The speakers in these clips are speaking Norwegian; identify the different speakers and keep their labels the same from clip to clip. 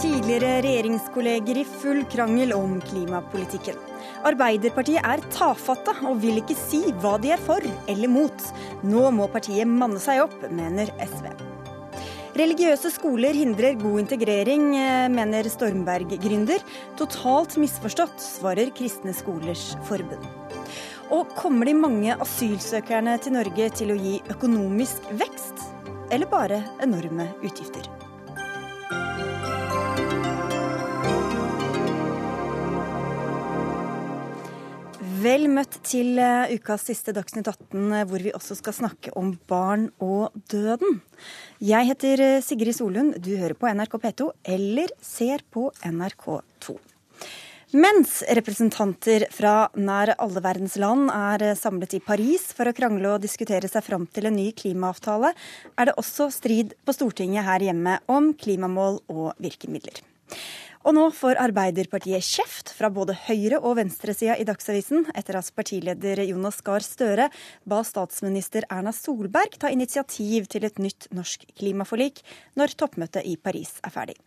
Speaker 1: Tidligere regjeringskolleger i full krangel om klimapolitikken. Arbeiderpartiet er tafatte og vil ikke si hva de er for eller mot. Nå må partiet manne seg opp, mener SV. Religiøse skoler hindrer god integrering, eh, mener Stormberg-gründer. Totalt misforstått, svarer Kristne Skolers Forbund. Og kommer de mange asylsøkerne til Norge til å gi økonomisk vekst, eller bare enorme utgifter? Vel møtt til eh, ukas siste Dagsnytt 18, eh, hvor vi også skal snakke om barn og døden. Jeg heter eh, Sigrid Solund, du hører på NRK P2 eller ser på NRK2. Mens representanter fra nær alle verdens land er samlet i Paris for å krangle og diskutere seg fram til en ny klimaavtale, er det også strid på Stortinget her hjemme om klimamål og virkemidler. Og nå får Arbeiderpartiet kjeft fra både høyre- og venstresida i Dagsavisen etter at partileder Jonas Gahr Støre ba statsminister Erna Solberg ta initiativ til et nytt norsk klimaforlik når toppmøtet i Paris er ferdig.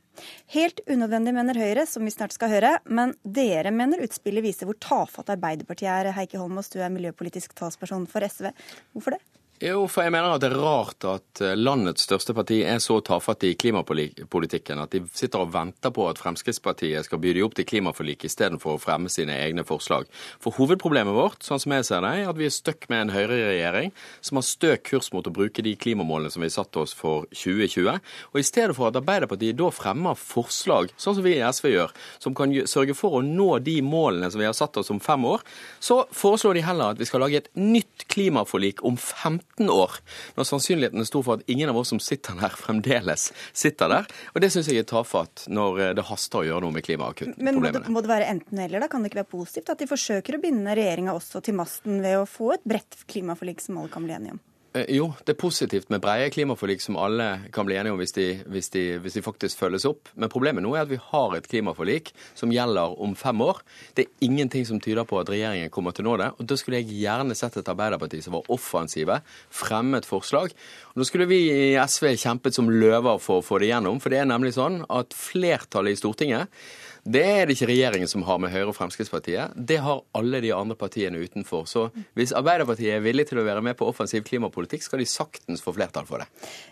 Speaker 1: Helt unødvendig, mener Høyre, som vi snart skal høre, men dere mener utspillet viser hvor tafatt Arbeiderpartiet er. Heikki Holmås, du er miljøpolitisk talsperson for SV. Hvorfor det?
Speaker 2: Jo, for jeg mener at det er rart at eh, landets største parti er så tafatt i klimapolitikken at de sitter og venter på at Fremskrittspartiet skal by de opp til klimaforlik istedenfor å fremme sine egne forslag. For hovedproblemet vårt, sånn som jeg ser det, er at vi er stuck med en høyreregjering som har stø kurs mot å bruke de klimamålene som vi satte oss for 2020. Og i stedet for at Arbeiderpartiet da fremmer forslag, sånn som vi i SV gjør, som kan sørge for å nå de målene som vi har satt oss om fem år, så foreslår de heller at vi skal lage et nytt klimaforlik om 15 15 år, når sannsynligheten er stor for at ingen av oss som sitter der, fremdeles sitter der. Og det syns jeg er tafatt når eh, det haster å gjøre noe med klimaakuttproblemene.
Speaker 1: Men må det, må det være enten-eller, da? Kan det ikke være positivt at de forsøker å binde regjeringa også til masten ved å få et bredt klimaforlik som alle kan bli enige om?
Speaker 2: Eh, jo, det er positivt med breie klimaforlik som alle kan bli enige om hvis de, hvis, de, hvis de, faktisk følges opp. Men problemet nå er at vi har et klimaforlik som gjelder om fem år. Det er ingenting som tyder på at regjeringen kommer til å nå det. Og da skulle jeg gjerne sett et Arbeiderparti som var offensive, fremmet forslag. Og da skulle vi i SV kjempet som løver for å få det gjennom. For det er nemlig sånn at flertallet i Stortinget det er det ikke regjeringen som har med Høyre og Fremskrittspartiet. Det har alle de andre partiene utenfor. Så hvis Arbeiderpartiet er villig til å være med på offensiv klimapolitikk, skal de saktens få flertall for det.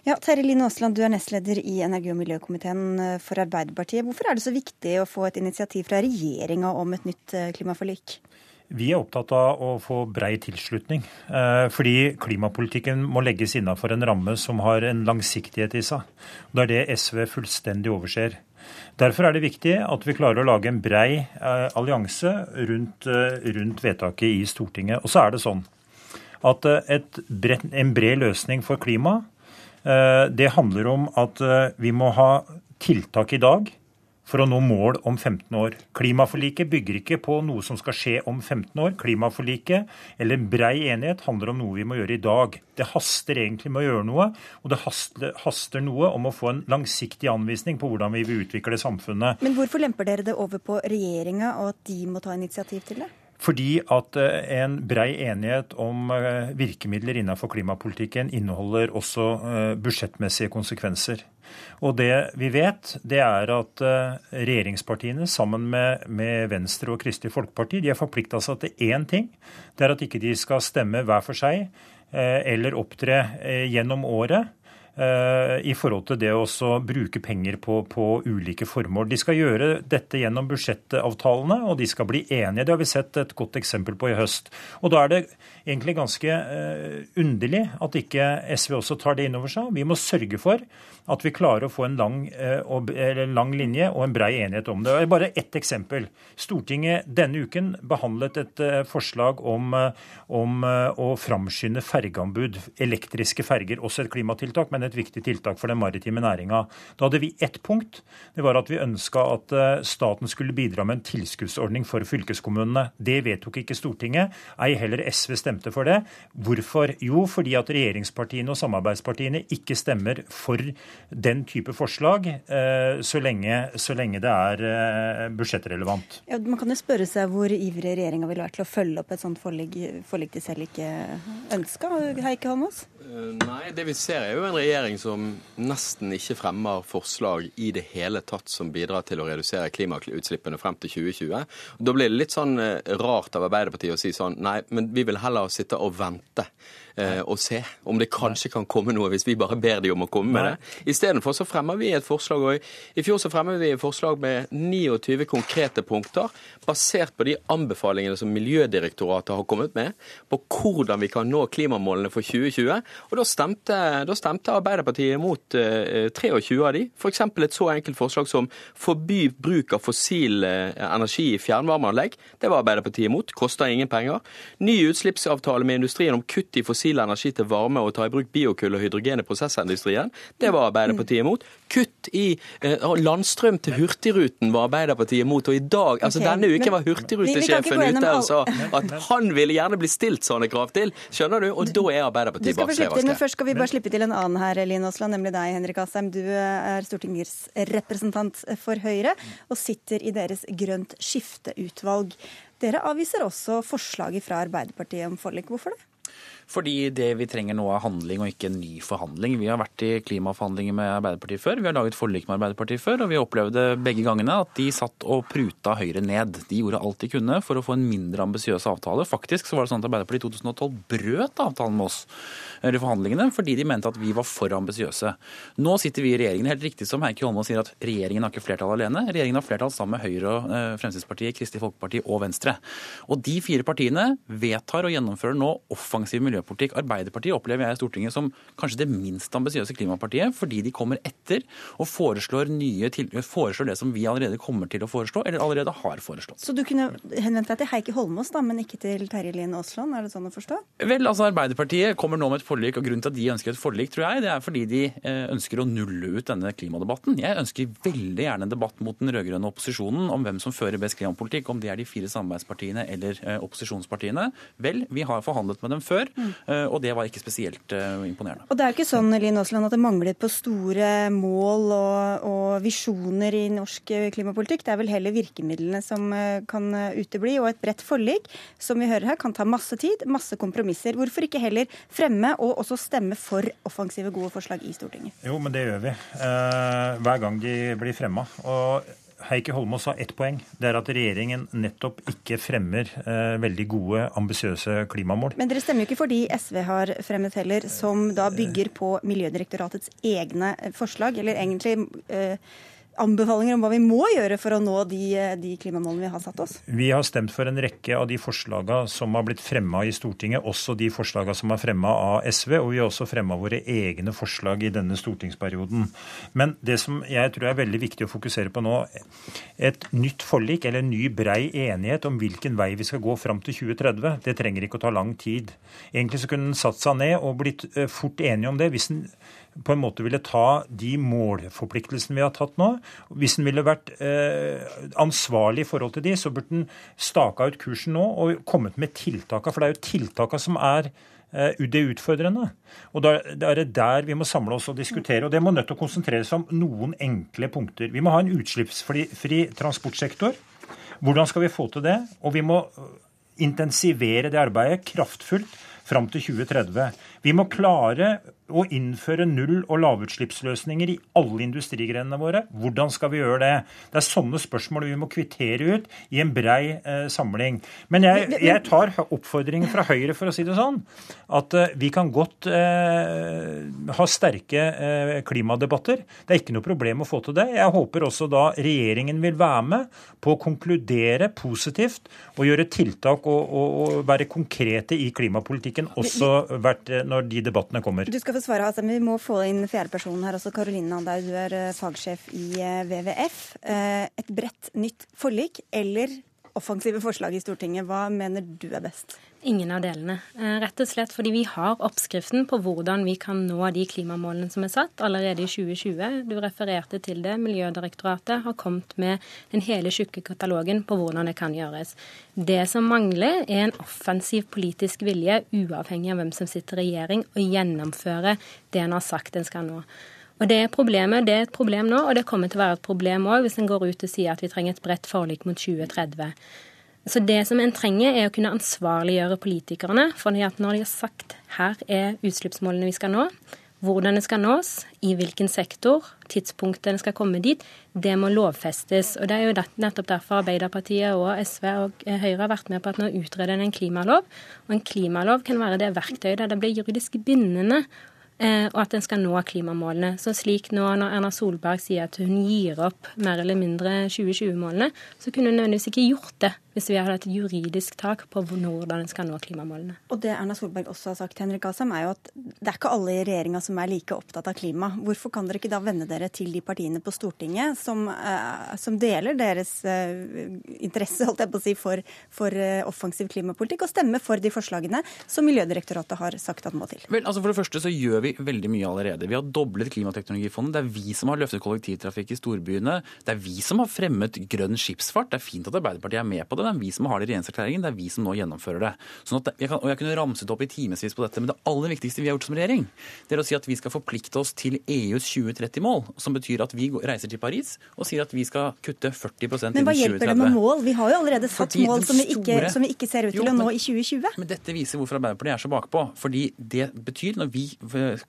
Speaker 1: Ja, Terje Line Aasland, du er nestleder i energi- og miljøkomiteen for Arbeiderpartiet. Hvorfor er det så viktig å få et initiativ fra regjeringa om et nytt eh, klimaforlik?
Speaker 3: Vi er opptatt av å få brei tilslutning. Eh, fordi klimapolitikken må legges innenfor en ramme som har en langsiktighet i seg. Det er det SV fullstendig overser. Derfor er det viktig at vi klarer å lage en brei eh, allianse rundt, eh, rundt, vedtaket i Stortinget. Og så er det sånn at eh, bred, en bred løsning for klima, det handler om at vi må ha tiltak i dag for å nå mål om 15 år. Klimaforliket bygger ikke på noe som skal skje om 15 år. Klimaforliket, eller brei enighet, handler om noe vi må gjøre i dag. Det haster egentlig med å gjøre noe, og det haster, haster noe om å få en langsiktig anvisning på hvordan vi vil utvikle samfunnet.
Speaker 1: Men hvorfor lemper dere det over på regjeringa, og at de må ta initiativ til det?
Speaker 3: Fordi at eh, en brei enighet om eh, virkemidler innenfor klimapolitikken inneholder også eh, budsjettmessige konsekvenser. Og det vi vet, det er at regjeringspartiene sammen med, med Venstre og Kristelig Folkeparti de har forplikta seg til én ting. Det er at ikke de skal stemme hver for seg eller opptre gjennom året Eh, i forhold til det å bruke penger på, på, ulike formål. De skal gjøre dette gjennom budsjettavtalene, og de skal bli enige. Det har vi sett et godt eksempel på i høst. Og Da er det egentlig ganske eh, underlig at ikke SV også tar det inn over seg. Vi må sørge for at vi klarer å få en lang, eh, lang linje og en brei enighet om det. Bare ett eksempel. Stortinget denne uken behandlet et forslag om, om å framskynde fergeanbud, elektriske ferger, også et klimatiltak. men men et viktig tiltak for den maritime næringa. Da hadde vi ett punkt. Det var at vi ønska at eh, staten skulle bidra med en tilskuddsordning for fylkeskommunene. Det vedtok ikke Stortinget. Ei heller SV stemte for det. Hvorfor? Jo, fordi at regjeringspartiene og samarbeidspartiene ikke stemmer for den type forslag eh, så lenge, så lenge det er eh, budsjettrelevant.
Speaker 1: Ja, man kan jo spørre seg hvor ivrig regjeringa ville vært til å følge opp et sånt forlik, forlik de selv ikke ønska. Heike Holmås?
Speaker 2: Eh, nei, det vi ser er jo en regjering som nesten ikke fremmer forslag i det hele tatt som bidrar til å redusere klimautslippene frem til 2020. Da blir det litt sånn eh, rart av Arbeiderpartiet å si sånn nei, men vi vil heller sitte og vente og se om det kanskje kan komme noe hvis vi bare ber de om å komme med det. Istedenfor så fremmer vi et forslag. og I fjor så fremmer vi et forslag med 29 konkrete punkter basert på de anbefalingene som Miljødirektoratet har kommet med på hvordan vi kan nå klimamålene for 2020. Og Da stemte, da stemte Arbeiderpartiet mot eh, 23 av de. F.eks. et så enkelt forslag som forby bruk av fossil eh, energi i fjernvarmeanlegg. Det var Arbeiderpartiet imot. Koster ingen penger. Ny utslippsavtale med industrien om kutt i fossil energi til varme og ta i bruk biokull og hydrogen i prosessindustrien. Det var Arbeiderpartiet imot. Kutt i eh, landstrøm til Hurtigruten var Arbeiderpartiet imot. Og i dag, altså
Speaker 1: okay.
Speaker 2: denne uken var Hurtigrutesjefen ute og sa at han ville gjerne bli stilt sånne krav til. Skjønner du? Og da er Arbeiderpartiet
Speaker 1: slippe til, men. Først skal vi bare slippe til en annen her, Linn Aasland, nemlig deg, Henrik Asheim. Du er stortingsrepresentant for Høyre og sitter i deres grønt skifte-utvalg. Dere avviser også forslaget fra Arbeiderpartiet om forlik. Hvorfor det?
Speaker 4: Fordi det vi trenger nå er handling og ikke en ny forhandling. Vi har vært i klimaforhandlinger med Arbeiderpartiet før, vi har laget forlik med Arbeiderpartiet før, og vi opplevde begge gangene at de satt og pruta Høyre ned. De gjorde alt de kunne for å få en mindre ambisiøs avtale. Faktisk så var det sånn at Arbeiderpartiet i 2012 brøt avtalen med oss eller forhandlingene fordi de mente at vi var for ambisiøse. Nå sitter vi i regjeringen. Helt riktig som Heikki Holmås sier at regjeringen har ikke flertall alene. Regjeringen har flertall sammen med Høyre, og eh, Fremskrittspartiet, Kristelig Folkeparti og Venstre. Og de fire partiene vedtar og gjennomfører nå offensiv miljøpolitikk. Arbeiderpartiet opplever jeg i Stortinget som kanskje det minst ambisiøse klimapartiet, fordi de kommer etter og foreslår, nye til, foreslår det som vi allerede kommer til å foreslå, eller allerede har foreslått.
Speaker 1: Så du kunne henvendt deg til Heikki Holmås, da, men ikke til Terje Lien Aasland? Er det sånn å forstå?
Speaker 4: Vel, altså Arbeiderpartiet kommer nå med et forlik, og grunnen til at de ønsker et forlik, tror jeg, det er fordi de eh, ønsker å nulle ut denne klimadebatten. Jeg ønsker veldig gjerne en debatt mot den rød-grønne opposisjonen om hvem som fører best klimapolitikk, om det er de fire samarbeidspartiene eller eh, opposisjonspartiene. Vel, vi har forhandlet med dem før, eh, og det var ikke spesielt eh, imponerende.
Speaker 1: Og det er jo ikke sånn Linn Aasland, at det mangler på store mål og, og visjoner i norsk eh, klimapolitikk. Det er vel heller virkemidlene som eh, kan eh, utebli. Og et bredt forlik, som vi hører her, kan ta masse tid, masse kompromisser. Hvorfor ikke heller fremme og også stemme for offensive, gode forslag i Stortinget?
Speaker 3: Jo, men det gjør vi. Eh, hver gang de blir fremma. Og Heikki Holmås har ett poeng. Det er at regjeringen nettopp ikke fremmer eh, veldig gode, ambisiøse klimamål.
Speaker 1: Men dere stemmer jo ikke for de SV har fremmet heller, som da bygger på Miljødirektoratets egne eh, forslag, eller egentlig eh, anbefalinger om hva vi må gjøre for å nå de, de klimamålene vi har satt oss.
Speaker 3: Vi har stemt for en rekke av de forslagene som har blitt fremma i Stortinget, også de forslagene som er fremma av SV, og vi har også fremma våre egne forslag i denne stortingsperioden. Men det som jeg tror er veldig viktig å fokusere på nå, et nytt forlik eller en ny brei enighet om hvilken vei vi skal gå fram til 2030, det trenger ikke å ta lang tid. Egentlig så kunne den satt seg ned og blitt eh, fort enige om det hvis den på en måte ville ta de målforpliktelsene vi har tatt nå. Hvis den ville vært eh, ansvarlig i forhold til de, så burde den staka ut kursen nå og kommet med tiltaka. For det er jo tiltaka som er eh, det utfordrende. Og da er det der vi må samle oss og diskutere. Og det må nødt til å konsentrere seg om noen enkle punkter. Vi må ha en utslippsfri transportsektor. Hvordan skal vi få til det? Og vi må eh, intensivere det arbeidet kraftfullt fram til 2030. Vi må klare å innføre null- og lavutslippsløsninger i alle industrigrenene våre. Hvordan skal vi gjøre det? Det er sånne spørsmål vi må kvittere ut i en brei eh, samling. Men jeg, jeg tar oppfordringen fra Høyre, for å si det sånn, at eh, vi kan godt eh, ha sterke eh, klimadebatter. Det er ikke noe problem å få til det. Jeg håper også da regjeringen vil være med på å konkludere positivt og gjøre tiltak og, og, og være konkrete i klimapolitikken også hvert, eh, når de debattene kommer.
Speaker 1: Du skal få svare, altså, Vi må få inn fjerdepersonen her også. Karoline Andau, du er eh, fagsjef i eh, WWF. Eh, Et bredt nytt forlik eller offensive forslag i Stortinget. Hva mener du er best?
Speaker 5: Ingen av delene. Eh, rett og slett fordi vi har oppskriften på hvordan vi kan nå de klimamålene som er satt allerede i 2020. Du refererte til det. Miljødirektoratet har kommet med den hele tjukke katalogen på hvordan det kan gjøres. Det som mangler, er en offensiv politisk vilje, uavhengig av hvem som sitter i regjering, å gjennomføre det en har sagt en skal nå. Og Det er problemet, det er et problem nå, og det kommer til å være et problem òg hvis en går ut og sier at vi trenger et bredt forlik mot 2030. Så det som en trenger, er å kunne ansvarliggjøre politikerne. For når de har sagt her er utslippsmålene vi skal nå, hvordan det skal nås, i hvilken sektor, tidspunktet det skal komme dit, det må lovfestes. Og Det er jo nettopp derfor Arbeiderpartiet og SV og Høyre har vært med på at nå utreder en klimalov. Og en klimalov kan være det verktøyet der det blir juridisk bindende og at en skal nå klimamålene. Så slik nå når Erna Solberg sier at hun gir opp mer eller mindre 2020-målene, så kunne hun nødvendigvis ikke gjort det hvis vi hadde et juridisk tak på hvordan en skal nå klimamålene.
Speaker 1: Og det Erna Solberg også har sagt, Henrik Asheim, er jo at det er ikke alle i regjeringa som er like opptatt av klima. Hvorfor kan dere ikke da vende dere til de partiene på Stortinget som, uh, som deler deres uh, interesse holdt jeg på å si, for, for uh, offensiv klimapolitikk, og stemme for de forslagene som Miljødirektoratet har sagt at må til?
Speaker 4: Vel, altså For det første så gjør vi veldig mye allerede. Vi har doblet Klimateknologifondet. Det er vi som har løftet kollektivtrafikk i storbyene. Det er vi som har fremmet grønn skipsfart. Det er fint at Arbeiderpartiet er med på det det er vi som har det i regjeringserklæringen, det er vi som nå gjennomfører det. Sånn jeg kan, og jeg kunne ramset opp i timevis på dette, men det aller viktigste vi har gjort som regjering, det er å si at vi skal forplikte oss til EUs 2030-mål, som betyr at vi reiser til Paris og sier at vi skal kutte 40% innen 2030.
Speaker 1: Men hva hjelper det med mål? Vi har jo allerede satt Fordi mål som vi, ikke, som vi, ikke, ser ut til jo, å nå i 2020.
Speaker 4: Men dette viser hvorfor Arbeiderpartiet er så bakpå. Fordi det betyr, når vi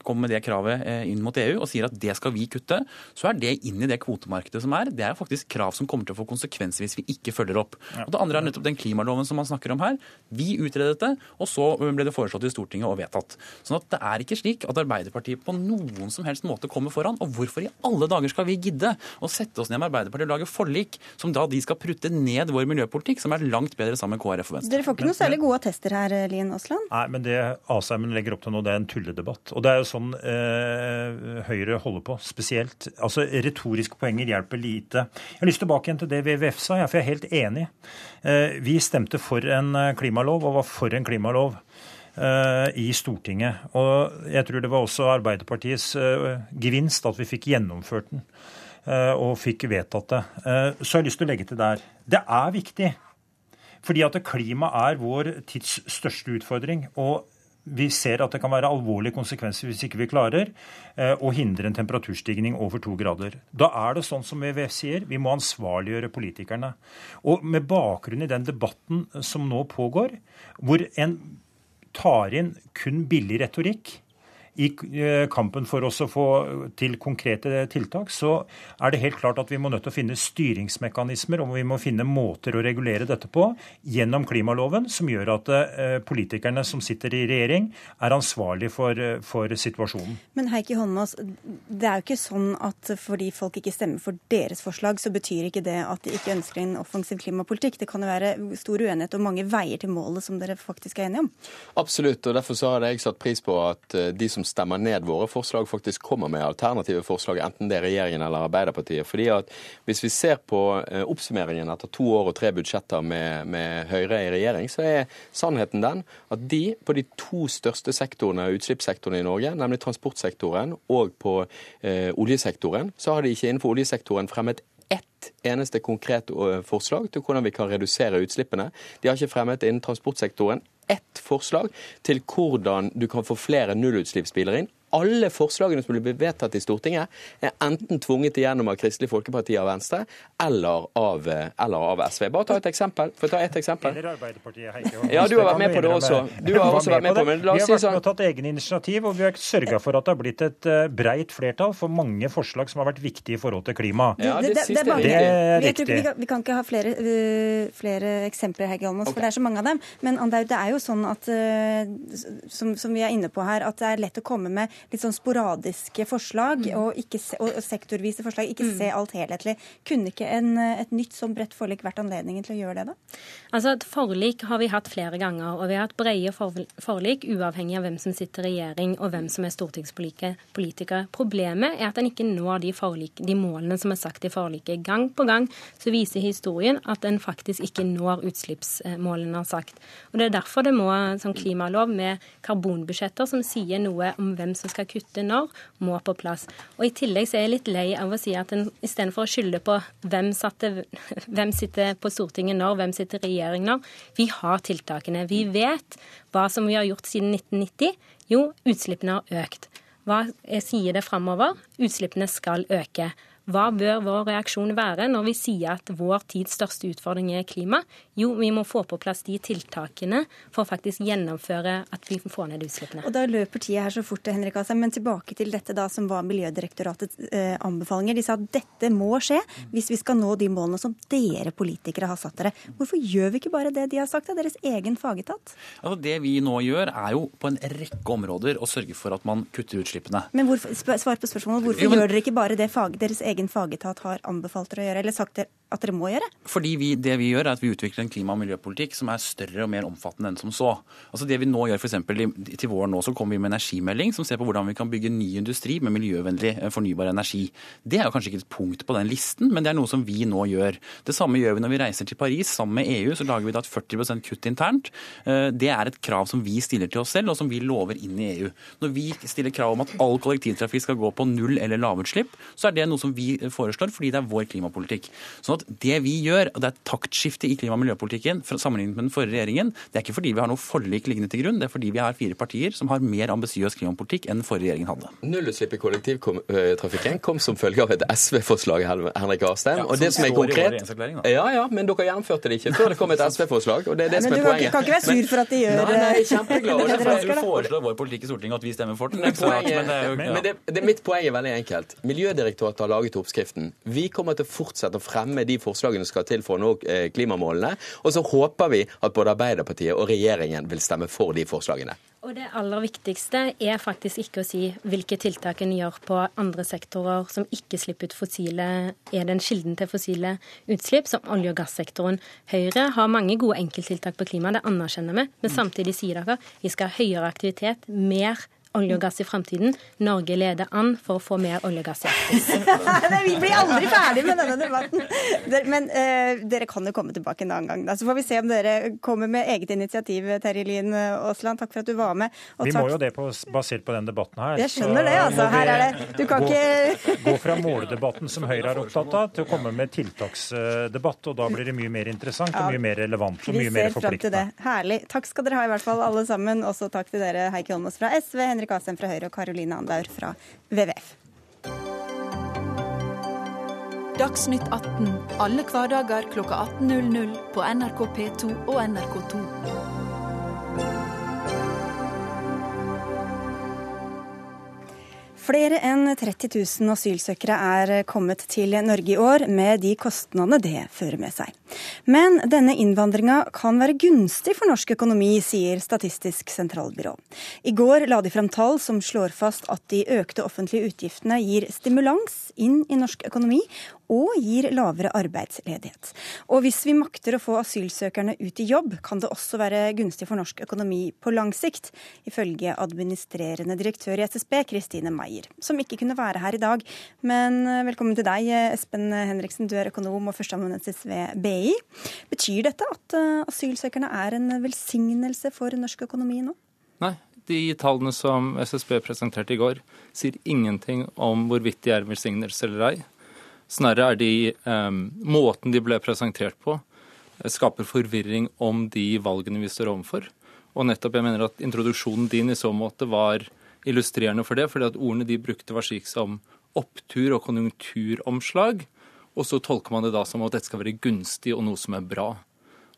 Speaker 4: kommer med det kravet eh, inn mot EU og sier at det skal vi kutte, så er det inn i det kvotemarkedet som er. Det er faktisk krav som kommer til å få konsekvenser hvis vi ikke følger opp. Og det andre er nettopp den klimaloven som man snakker om her. Vi utredet det, og så ble det foreslått i Stortinget og vedtatt. Sånn at det er ikke slik at Arbeiderpartiet på noen som helst måte kommer foran. Og hvorfor i alle dager skal vi gidde å sette oss ned med Arbeiderpartiet og lage forlik som da de skal prutte ned vår miljøpolitikk, som er langt bedre sammen med KrF og Venstre?
Speaker 1: Dere får ikke noe særlig gode attester her, Lien Aasland?
Speaker 3: Nei, men det Asheimen legger opp til nå, det er en tulledebatt. Og det er jo sånn eh, Høyre holder på, spesielt. Altså, Retoriske poenger hjelper lite. Jeg har lyst tilbake igjen til det WWF sa, for jeg er helt enig. Eh, vi stemte for en eh, klimalov og var for en klimalov eh, i Stortinget. Og jeg tror det var også Arbeiderpartiets gevinst at vi fikk gjennomført den og fikk vedtatt det. Så jeg har lyst til å legge til der. Det er viktig. Fordi at klima er vår tids største utfordring. Og vi ser at det kan være alvorlige konsekvenser hvis ikke vi klarer eh, å hindre en temperaturstigning over to grader. Da er det sånn som WWF sier, vi må ansvarliggjøre politikerne. Og med bakgrunn i den debatten som nå pågår, hvor en tar inn kun billig retorikk, i eh, kampen for oss å få til konkrete tiltak, så er det helt klart at vi må nødt til å finne styringsmekanismer og vi må finne måter å regulere dette på gjennom klimaloven, som gjør at eh, politikerne som sitter i regjering, er ansvarlig for, eh, for situasjonen.
Speaker 1: Men Heikki Holmås, det er jo ikke sånn at fordi folk ikke stemmer for deres forslag, så betyr ikke det at de ikke ønsker en offensiv klimapolitikk. Det kan jo være stor uenighet og mange veier til målet som dere faktisk er enige om.
Speaker 2: Absolutt, og derfor så har jeg satt pris på at de som som stemmer ned våre forslag, faktisk kommer med alternative forslag, enten det er regjeringen eller Arbeiderpartiet. Fordi at Hvis vi ser på eh, oppsummeringen etter to år og tre budsjetter med, med Høyre i regjering, så er sannheten den at de på de to største sektorene, utslippssektorene i Norge, nemlig transportsektoren og på eh, oljesektoren, så har de ikke innenfor oljesektoren fremmet ett eneste konkret eh, forslag til hvordan vi kan redusere utslippene. De har ikke fremmet innen transportsektoren ett forslag til hvordan du kan få flere nullutslippsbiler inn alle forslagene som blir vedtatt i Stortinget, er enten tvunget igjennom av Kristelig Folkeparti og Venstre eller av, eller av SV. Bare ta et eksempel. For ta et eksempel.
Speaker 3: Eller Arbeiderpartiet, Heike.
Speaker 2: Ja, du har vært med på det også. Du har også vært med på
Speaker 3: men la oss si sånn. Vi har vært med og tatt egne initiativ, og vi har sørga for at det har blitt et eh, breit flertall for mange forslag som har vært viktige i forhold til klima.
Speaker 1: Ja, det, det, det, det er riktig. Vi kan, vi kan, ikke ha flere, uh, flere eksempler, Heikki Holmås, okay. for det er så mange av dem. Men det er jo sånn at, som, som vi er inne på her, at det er lett å komme med litt sånn sporadiske forslag
Speaker 5: mm.
Speaker 1: og, ikke og sektorvise forslag, ikke mm. se alt helhetlig. Kunne ikke en, et nytt sånn bredt forlik vært anledningen til å gjøre det, da?
Speaker 5: Altså, Et forlik har vi hatt flere ganger, og vi har hatt brede forlik uavhengig av hvem som sitter i regjering og hvem som er stortingspolitiker. Problemet er at en ikke når de, forlik, de målene som er sagt i forliket. Gang på gang så viser historien at en faktisk ikke når utslippsmålene har sagt. Og Det er derfor det må som klimalov med karbonbudsjetter som sier noe om hvem som skal kutte når, må på plass. Og I tillegg så er jeg litt lei av å si at en istedenfor å skylde på hvem, satte, hvem sitter på Stortinget når, hvem sitter i regjering når, vi har tiltakene. Vi vet hva som vi har gjort siden 1990. Jo, utslippene har økt. Hva sier det framover? Utslippene skal øke. Hva bør vår reaksjon være når vi sier at vår tids største utfordring er klima? Jo, vi må få på plass de tiltakene for å faktisk gjennomføre at vi får ned utslippene.
Speaker 1: Og Da løper tida her så fort, Henrik Asheim. Men tilbake til dette da som var Miljødirektoratets eh, anbefalinger. De sa at dette må skje hvis vi skal nå de målene som dere politikere har satt dere. Hvorfor gjør vi ikke bare det de har sagt av deres egen fagetat?
Speaker 4: Altså, det vi nå gjør, er jo på en rekke områder å sørge for at man kutter utslippene.
Speaker 1: Men hvorfor, svar på spørsmålet. Hvorfor jo, men... gjør dere ikke bare det fag, deres egen egen fagetat har anbefalt dere å gjøre, eller sagt at dere må gjøre?
Speaker 4: Fordi vi, Det vi gjør, er at vi utvikler en klima- og miljøpolitikk som er større og mer omfattende enn som så. Altså det vi nå gjør, for eksempel, Til våren nå så kommer vi med en energimelding som ser på hvordan vi kan bygge ny industri med miljøvennlig eh, fornybar energi. Det er jo kanskje ikke et punkt på den listen, men det er noe som vi nå gjør. Det samme gjør vi når vi reiser til Paris sammen med EU. Så lager vi da et 40 kutt internt. Eh, det er et krav som vi stiller til oss selv, og som vi lover inn i EU. Når vi stiller krav om at all kollektivtrafikk skal gå på null eller lavutslipp, så er det noe som vi foreslår, fordi det er vår klimapolitikk. Sånn at det vi gjør, og det er et taktskifte i klima- og miljøpolitikken sammenlignet med den forrige regjeringen, det er ikke fordi vi har noe forlik liggende til grunn, det er fordi vi har fire partier som har mer ambisiøs klimapolitikk enn den forrige regjeringen hadde.
Speaker 2: Nullutslipp i kollektivtrafikken kom som følge av et SV-forslag, Henrik Astheim.
Speaker 4: Ja, og det som er konkret
Speaker 2: Ja, ja, men dere gjennomførte det ikke før det kom et SV-forslag, og det er det som er poenget.
Speaker 1: Men Du kan ikke være sur for at de gjør
Speaker 2: Nei, nei, jeg er kjempeglad.
Speaker 4: Du foreslår vår politikk i Stortinget, at vi stemmer for den.
Speaker 2: Men, poenget, men, det, det, mitt poeng er veldig enkelt. Miljødirektoratet har laget oppskriften. Vi kommer til å fortsette å fremme de forslagene som skal til for å nå eh, klimamålene. Og så håper vi at både Arbeiderpartiet og regjeringen vil stemme for de forslagene.
Speaker 5: Og Det aller viktigste er faktisk ikke å si hvilke tiltak en gjør på andre sektorer som ikke slipper ut fossile, er den kilden til fossile utslipp, som olje- og gassektoren. Høyre har mange gode enkelttiltak på klima, det anerkjenner vi. Men samtidig sier dere vi skal ha høyere aktivitet, mer olje og gass i framtiden. Norge leder an for å få mer olje og gass i Arktis.
Speaker 1: vi blir aldri ferdig med denne debatten. Men uh, dere kan jo komme tilbake en annen gang. Da. Så får vi se om dere kommer med eget initiativ, Terje Lien Aasland. Takk for at du var med.
Speaker 3: Og vi takk... må jo det på, basert på den debatten her.
Speaker 1: Jeg skjønner det, altså. Her er det Du kan ikke
Speaker 3: Gå fra måledebatten, som Høyre er opptatt av, til å komme med tiltaksdebatt. Og da blir det mye mer interessant og mye mer relevant og mye mer forpliktende.
Speaker 1: Herlig. Takk skal dere ha i hvert fall, alle sammen. Også takk til dere, Heikki Holmås fra SV. Henrik Henrik Asheim fra Høyre og Karoline Andaur fra WWF.
Speaker 6: Dagsnytt 18 alle hverdager kl 18.00 på NRK P2 og NRK2.
Speaker 1: Flere enn 30 000 asylsøkere er kommet til Norge i år, med de kostnadene det fører med seg. Men denne innvandringa kan være gunstig for norsk økonomi, sier Statistisk sentralbyrå. I går la de fram tall som slår fast at de økte offentlige utgiftene gir stimulans inn i norsk økonomi, og gir lavere arbeidsledighet. Og hvis vi makter å få asylsøkerne ut i jobb, kan det også være gunstig for norsk økonomi på lang sikt, ifølge administrerende direktør i SSB, Kristine Meier, som ikke kunne være her i dag. Men eh, velkommen til deg, Espen Henriksen, du er økonom og førsteamanuensis ved BI. Betyr dette at eh, asylsøkerne er en velsignelse for norsk økonomi nå?
Speaker 7: Nei, de tallene som SSB presenterte i går, sier ingenting om hvorvidt de er velsignelse eller ei. Snarere er de um, måten de ble presentert på, eh, skaper forvirring om de valgene vi står overfor. Og nettopp jeg mener at introduksjonen din i så måte var illustrerende for det, fordi at ordene de brukte var slik som opptur og konjunkturomslag. Og så tolker man det da som at dette skal være gunstig og noe som er bra.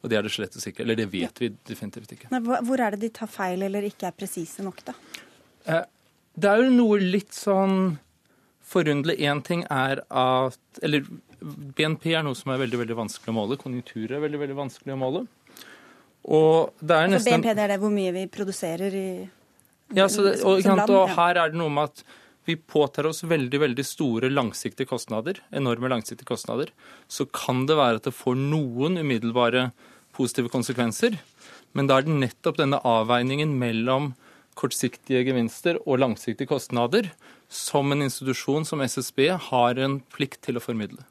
Speaker 7: Og det er det slett ikke. Eller det vet vi definitivt ikke.
Speaker 1: Hvor er det de tar feil eller ikke er presise nok, da?
Speaker 7: Eh, det er jo noe litt sånn forunderlig. Én ting er at Eller BNP er noe som er veldig veldig vanskelig å måle. Konjunkturer er veldig veldig vanskelig å måle. Og det er
Speaker 1: altså, nesten... BNP det er det hvor mye vi produserer i
Speaker 7: Ja, så det, og,
Speaker 1: land,
Speaker 7: og her er det noe med at vi påtar oss veldig veldig store langsiktige kostnader, enorme langsiktige kostnader. Så kan det være at det får noen umiddelbare positive konsekvenser. Men da er det nettopp denne avveiningen mellom kortsiktige gevinster og langsiktige kostnader som en institusjon som SSB har en plikt til å formidle.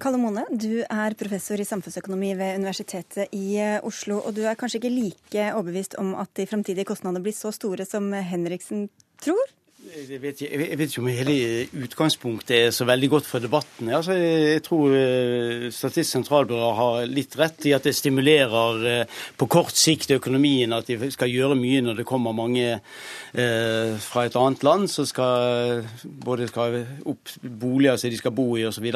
Speaker 1: Kalle Mone, du er professor i samfunnsøkonomi ved Universitetet i eh, Oslo. Og du er kanskje ikke like overbevist om at de framtidige kostnadene blir så store som Henriksen tror?
Speaker 8: Jeg vet, ikke- jeg vet ikke om hele utgangspunktet er så veldig godt for debatten. Altså, jeg tror eh, Statistisk sentralbyrå har litt rett i at det stimulerer eh, på kort sikt økonomien, at de skal gjøre mye når det kommer mange eh, fra et annet land som skal både skal opp boliger som de skal bo i osv.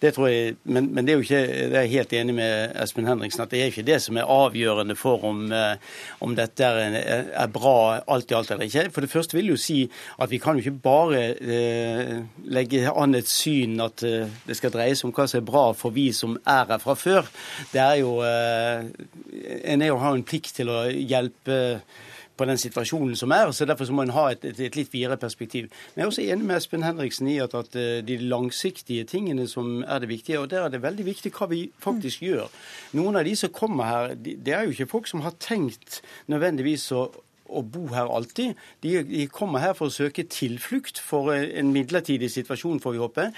Speaker 8: Det tror jeg, men, men det er jo ikke, det er jeg helt enig med Espen Henriksen at det er ikke det som er avgjørende for om, eh, om dette er, er bra alt i alt eller ikke. For det første vil jeg jo si at vi kan jo ikke bare eh, legge an et syn at eh, det skal dreie seg om hva som er bra for vi som er her fra før. Det er jo eh, En er jo har en plikt til å hjelpe på den situasjonen som er, så Derfor så må en ha et, et, et litt videre perspektiv. Men jeg er også enig med Espen Henriksen i at, at eh, de langsiktige tingene som er det viktige, og der er det veldig viktig hva vi faktisk gjør. Noen av de som kommer her, de, det er jo ikke folk som har tenkt nødvendigvis å å bo her alltid. De, de kommer her for å søke tilflukt for en midlertidig situasjon, får vi håpe.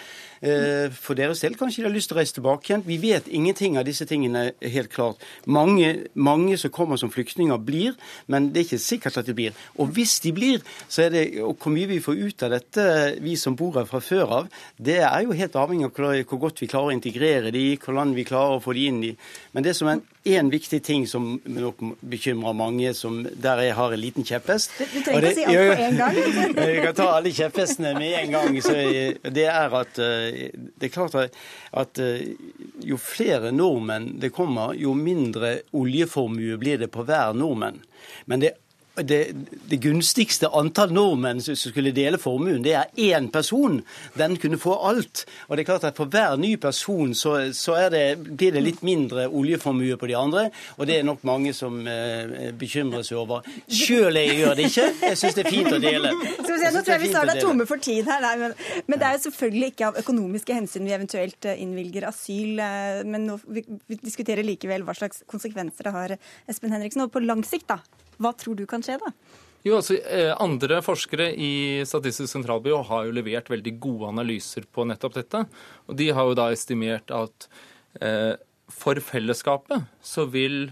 Speaker 8: Eh, For deres del kanskje de har lyst til å reise tilbake igjen. Vi vet ingenting av disse tingene helt klart. Mange, mange som kommer som flyktninger, blir, men det er ikke sikkert at de blir. Og hvis de blir, så er det og hvor mye vi får ut av dette, vi som bor her fra før av, det er jo helt avhengig av hvor godt vi klarer å integrere de, hvordan vi klarer å få de inn i. Men det som er en viktig ting som nok bekymrer mange, som der jeg har en liten kjepphest
Speaker 1: Du, trenger ikke å si alt på en gang.
Speaker 8: Vi kan ta alle kjepphestene med en gang. Så det er at eh, det er klart at, eh, jo flere nordmenn det kommer, jo mindre oljeformue blir det på hver nordmenn. Men det det, det, gunstigste antall nordmenn som skulle dele formuen, det er én person. Den kunne få alt. Og det er klart at For hver ny person så, så det, blir det litt mindre oljeformue på de andre. Og det er nok mange som eh, bekymrer seg over. Sjøl jeg gjør det ikke. Jeg syns det er fint å dele.
Speaker 1: Vi se, nå tror jeg vi snart er tomme for tid her. Nei, men, men, det er jo selvfølgelig ikke av økonomiske hensyn vi eventuelt eh, innvilger asyl. eh, Men nå, vi, vi diskuterer likevel hva slags konsekvenser det har, Espen Henriksen. Og på lang sikt, da? Hva tror du kan skje, da?
Speaker 7: Jo, altså, eh, Andre forskere i Statistisk sentralbyrå har jo levert veldig gode analyser på nettopp dette. Og de har jo da estimert at eh, for fellesskapet så vil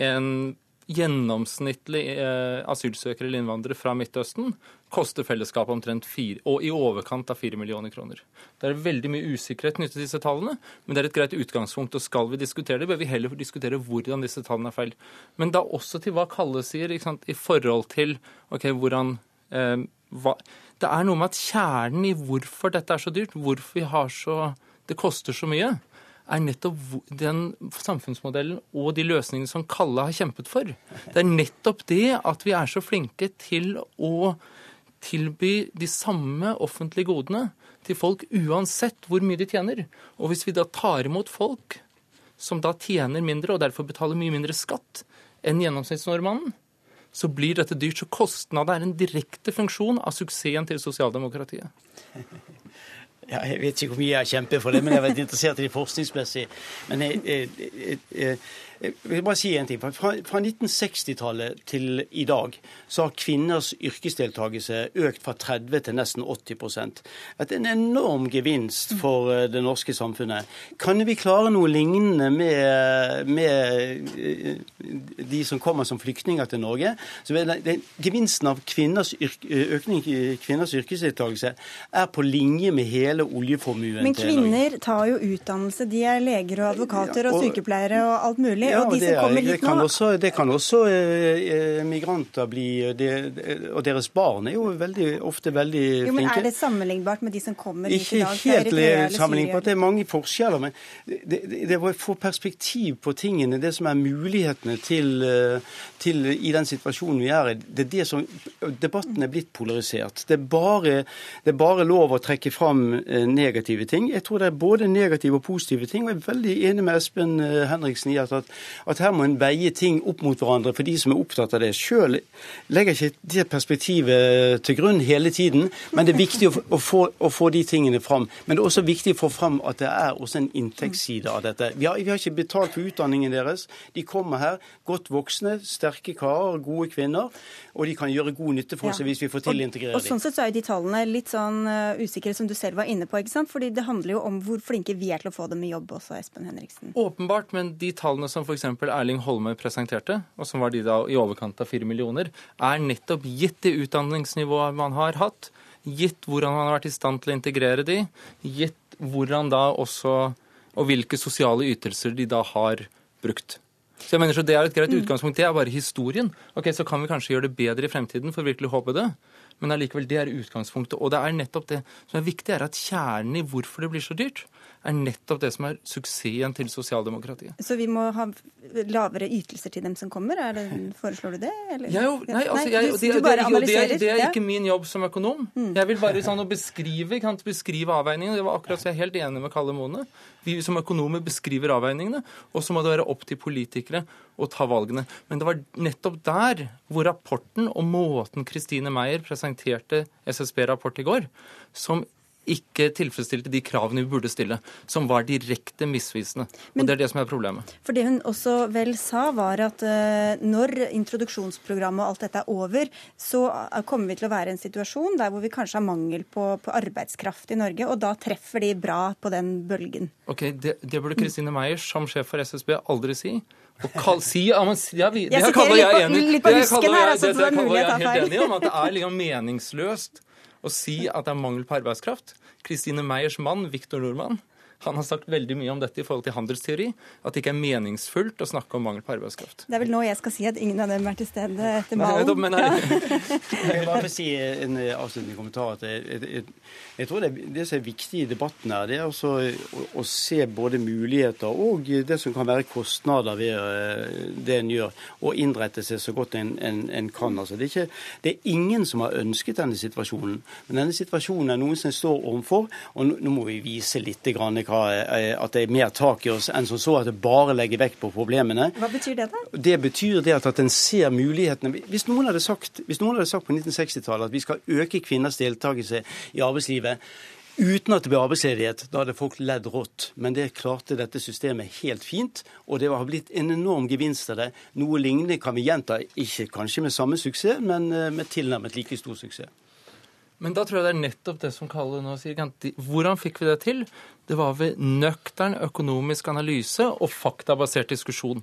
Speaker 7: en gjennomsnittlig eh, asylsøker eller innvandrere fra Midtøsten koster fellesskapet omtrent fire, og i overkant av fire millioner kroner. Det er veldig mye usikkerhet knyttet til disse tallene, men det er et greit utgangspunkt. og Skal vi diskutere det, bør vi heller diskutere hvordan disse tallene er feil. Men da også til hva Kalle sier, i forhold til ok, hvordan eh, hva, Det er noe med at kjernen i hvorfor dette er så dyrt, hvorfor vi har så det koster så mye, er nettopp den samfunnsmodellen og de løsningene som Kalle har kjempet for. Det er nettopp det at vi er så flinke til å tilby de samme offentlige godene til folk uansett hvor mye de tjener. Og hvis vi da tar imot folk som da tjener mindre og derfor betaler mye mindre skatt enn gjennomsnittsnordmannen, så blir dette dyrt. Så kostnader er en direkte funksjon av suksessen til sosialdemokratiet.
Speaker 8: Ja, jeg vet ikke hvor mye jeg kjemper for det, men jeg har vært interessert i det forskningsmessig. Men jeg, jeg, jeg, jeg vil bare si en ting. Fra, fra 1960-tallet til i dag så har kvinners yrkesdeltakelse økt fra 30 til nesten 80% Det er en enorm gevinst for eh, det norske samfunnet. Kan vi klare noe lignende med, med eh, de som kommer som flyktninger til Norge? Så det, Gevinsten av kvinners økning i kvinners yrkesdeltakelse er på linje med hele oljeformuen
Speaker 1: Men kvinner tar jo utdannelse. De er leger og advokater og sykepleiere og alt mulig.
Speaker 8: Ja,
Speaker 1: og de som
Speaker 8: er,
Speaker 1: kommer hit
Speaker 8: det kan
Speaker 1: nå
Speaker 8: også, det kan også eh, migranter bli. Det, og deres barn er jo veldig, ofte veldig flinke.
Speaker 1: Jo, men Er det sammenlignbart med de som kommer hit i dag?
Speaker 8: Ikke helt sammenlignbart. Det er mange forskjeller. Men det, det, det å få perspektiv på tingene, det som er mulighetene til, til, i den situasjonen vi er i, det er det som Debatten er blitt polarisert. Det er bare, det er bare lov å trekke fram negative ting. Jeg tror det er både negative og positive ting. og Jeg er veldig enig med Espen Henriksen i at, at at her må en veie ting opp mot hverandre for de som er opptatt av det. Sjøl legger ikke det perspektivet til grunn hele tiden, men det er viktig å, å, få, å, få, de tingene fram. Men det er også viktig å få fram at det er også en inntektsside av dette. Vi har, vi har ikke betalt for utdanningen deres. De kommer her godt voksne, sterke karer, gode kvinner, og de kan gjøre god nytte for oss ja. hvis vi får til å integrere
Speaker 1: dem. Og sånn sett så er de tallene litt sånn uh, usikre, som du selv var inne på. ikke sant? Fordi det handler jo om hvor flinke vi er til å få dem i jobb også, Espen Henriksen.
Speaker 7: Åpenbart, men de tallene som f.eks. Erling Holme presenterte, og som var de da i overkant av fire millioner, er nettopp gitt det utdanningsnivået man har hatt, gitt hvordan man har vært i stand til å integrere de, gitt hvordan da også Og hvilke sosiale ytelser de da har brukt. Så jeg mener så Det er et greit mm. utgangspunkt. Det er bare historien. Ok, Så kan vi kanskje gjøre det bedre i fremtiden, for virkelig håpe det. Men allikevel, det er utgangspunktet. Og det er nettopp det som er viktig, er at kjernen i hvorfor det blir så dyrt, er nettopp det som er suksessen til sosialdemokratiet.
Speaker 1: Så vi må ha lavere ytelser til dem som kommer? Det, foreslår du det?
Speaker 7: Eller? Jeg, nei, altså, jeg, det, det, det, er, det, er ikke min jobb som økonom. Mm. Jeg vil bare sånn beskrive, kan beskrive avveiningene. Det var akkurat så jeg er helt enig med Kalle Mone. Vi som økonomer beskriver avveiningene, og så må det være opp til politikere å ta valgene. Men det var nettopp der hvor rapporten og måten Kristine Meyer presenterte SSB-rapport i går, som ikke tilfredsstilte de kravene vi burde stille, som var direkte misvisende. Men, og Det er det som er problemet.
Speaker 1: For Det hun også vel sa, var at uh, når introduksjonsprogrammet og alt dette er over, så kommer vi til å være i en situasjon der hvor vi kanskje har mangel på, på arbeidskraft i Norge, og da treffer de bra på den bølgen.
Speaker 7: Ok, Det, det burde Kristine Meyer som sjef for SSB aldri si. Og kall, si, ja, men, ja, vi, det jeg kaller jeg enig i. Det kaller jeg, altså, det, det kaller jeg helt enig om, at det er liksom meningsløst å si at det er mangel på arbeidskraft. Kristine Meyers mann, Viktor Nordmann, han har sagt veldig mye om dette i forhold til handelsteori. At det ikke er meningsfullt å snakke om mangel på arbeidskraft.
Speaker 1: Det er vel nå jeg skal si at ingen av dem er til stede etter malen.
Speaker 8: Men, jeg vil bare si en avsluttende kommentar. at jeg, jeg, jeg tror det, det, som er viktig i debatten her, det er også å, å, se både muligheter og det som kan være kostnader ved eh, det en gjør, og innrette seg så godt en, en, en kan. Altså, det, er ikke, det, er ingen som har ønsket denne situasjonen, men denne situasjonen er noen som står overfor, og nå, nå må vi vise litt grann Eh, at det er mer tak i oss enn som så at det bare legger vekt på problemene.
Speaker 1: Hva betyr det, da?
Speaker 8: Det betyr det at, en ser mulighetene. Hvis noen hadde sagt, noen hadde sagt på 1960-tallet at vi skal øke kvinners deltakelse i arbeidslivet uten at det ble arbeidsledighet. Da hadde folk ledd rått. Men det klarte dette systemet helt fint, og det har blitt en enorm gevinst av det. Noe lignende kan vi gjenta, ikke kanskje med samme suksess, men eh, med tilnærmet like stor suksess.
Speaker 7: Men da tror jeg det er nettopp det som Kalle nå sier. Hvordan fikk vi det til? Det var ved nøktern økonomisk analyse og faktabasert diskusjon.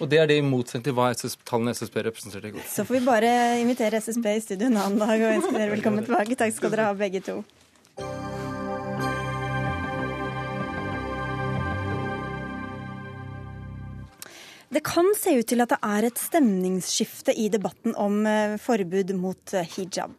Speaker 7: Og det er det i motsetning til hva SSB, tallene SSB representerte i går.
Speaker 1: Så får vi bare invitere SSB i studio en annen dag og ønske dere velkommen tilbake. Takk skal dere ha, begge to. Det kan se ut til at det er et stemningsskifte i debatten om eh, forbud mot eh, hijab.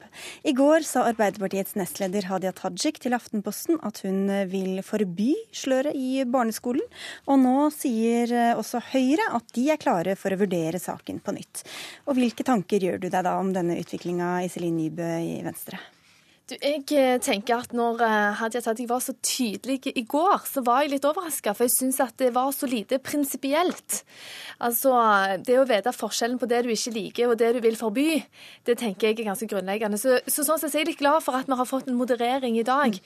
Speaker 1: I går sa Arbeiderpartiets nestleder Hadia Tajik til Aftenposten at hun eh, vil forby sløret i barneskolen. Og nå sier også Høyre at de er klare for å vurdere saken på nytt. Og hvilke tanker gjør du deg da om denne utviklinga, Iselin Nybø i Venstre?
Speaker 9: Du, jeg eh, tenker at når eh, Hadia Tajik var så tydelig i går, så var jeg litt overraska. For jeg syns at det var så lite prinsipielt. Altså, det å vite forskjellen på det du ikke liker og det du vil forby, det tenker jeg er ganske grunnleggende. Så, så sånn sett er jeg litt glad for at vi har fått en moderering i dag.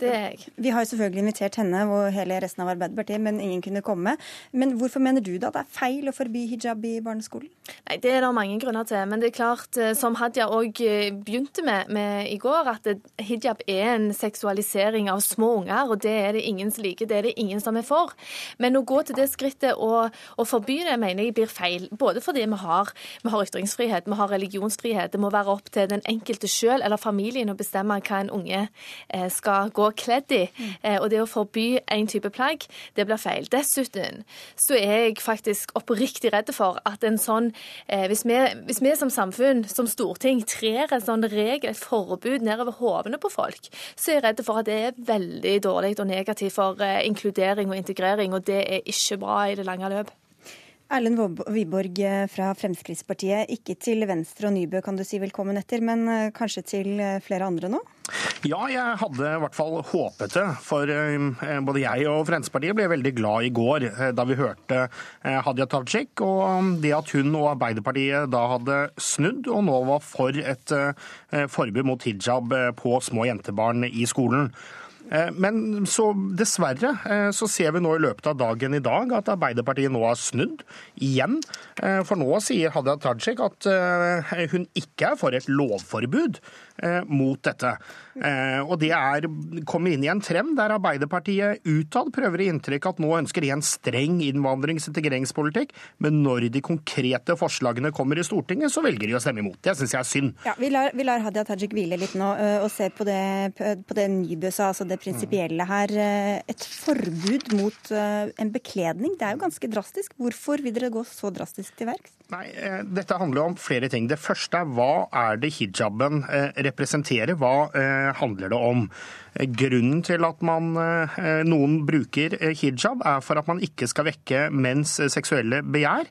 Speaker 9: Det er jeg.
Speaker 1: Vi har jo selvfølgelig invitert henne og hele resten av Arbeiderpartiet, men ingen kunne komme. Men hvorfor mener du da det er feil å forby hijab i barneskolen?
Speaker 9: Nei, Det er det mange grunner til. Men det er klart, eh, som Hadia òg eh, begynte med, med, i går, at hijab er en seksualisering av små unger. Og det er det ingen som liker, det er det ingen som er for. Men å gå til det skrittet og, og forby det, mener jeg blir feil. Både fordi vi har, vi har ytringsfrihet, vi har religionsfrihet. Det må være opp til den enkelte sjøl eller familien å bestemme hva en unge eh, skal gå kledd i. Mm. Og det å forby en type plagg, det blir feil. Dessuten så er jeg faktisk oppriktig redd for at en sånn eh, hvis vi, hvis vi som samfunn, som storting, trer en sånn regel, et forbud nedover hodene på folk, så er jeg redd for at det er veldig dårlig og negativt for eh, inkludering og integrering, og det er ikke bra i det lange løp.
Speaker 1: Erlend Wiborg eh, fra Fremskrittspartiet, ikke til Venstre og Nybø kan du si velkommen etter, men eh, kanskje til eh, flere andre nå?
Speaker 10: Ja, jeg hadde i hvert fall håpet det. For både jeg og Fremskrittspartiet ble veldig glad i går da vi hørte Hadia Tajik, og det at hun og Arbeiderpartiet da hadde snudd og nå var for et forbud mot hijab på små jentebarn i skolen. Eh, men så dessverre eh, så ser vi nå i løpet av dagen i dag at Arbeiderpartiet nå har snudd igjen. Eh, for nå sier Hadia Tajik at hun ikke er for et lovforbud mot dette. Og det er kommet inn i en trend der Arbeiderpartiet utad prøver å inntrykk at nå ønsker de en streng innvandrings- og integreringspolitikk, men når de konkrete forslagene kommer i Stortinget, så velger de å stemme imot. Det syns jeg er synd.
Speaker 1: Ja, vi, lar, vi lar Hadia Tajik hvile litt nå og se på det, på det Nybø sa. altså det prinsipielle her. Eh, et forbud mot eh, en bekledning, det er jo ganske drastisk. Hvorfor vil dere gå så drastisk til verks?
Speaker 10: Nei, eh, Dette handler om flere ting. Det første er hva er det hijaben representerer? Hva handler det om? Grunnen til at man, noen bruker hijab, er for at man ikke skal vekke menns seksuelle begjær.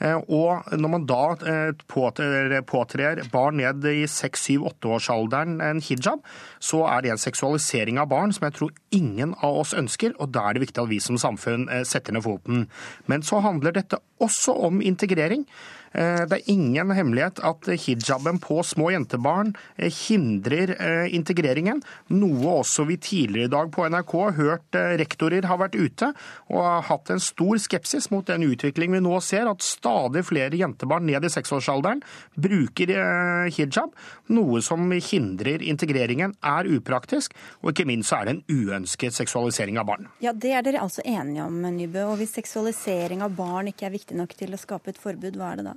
Speaker 10: Eh, og når man da eh, påtrer barn ned i 6-7-8-årsalderen en hijab, så er det en seksualisering av barn som jeg tror ingen av oss ønsker, og da er det viktig at vi som samfunn eh, setter ned foten. Men så handler dette også om integrering. Eh, det er ingen hemmelighet at hijaben på små jentebarn eh, hindrer eh, integreringen, noe også vi tidligere i dag på NRK har hørt rektorer har vært ute og har hatt en stor skepsis mot den utvikling vi nå ser, at stadig flere jentebarn ned i seksårsalderen bruker hijab, noe som hindrer integreringen, er upraktisk, og ikke minst så er det en uønsket seksualisering av barn.
Speaker 1: Ja, Det er dere altså enige om, Nybø. Og hvis seksualisering av barn ikke er viktig nok til å skape et forbud, hva er det da?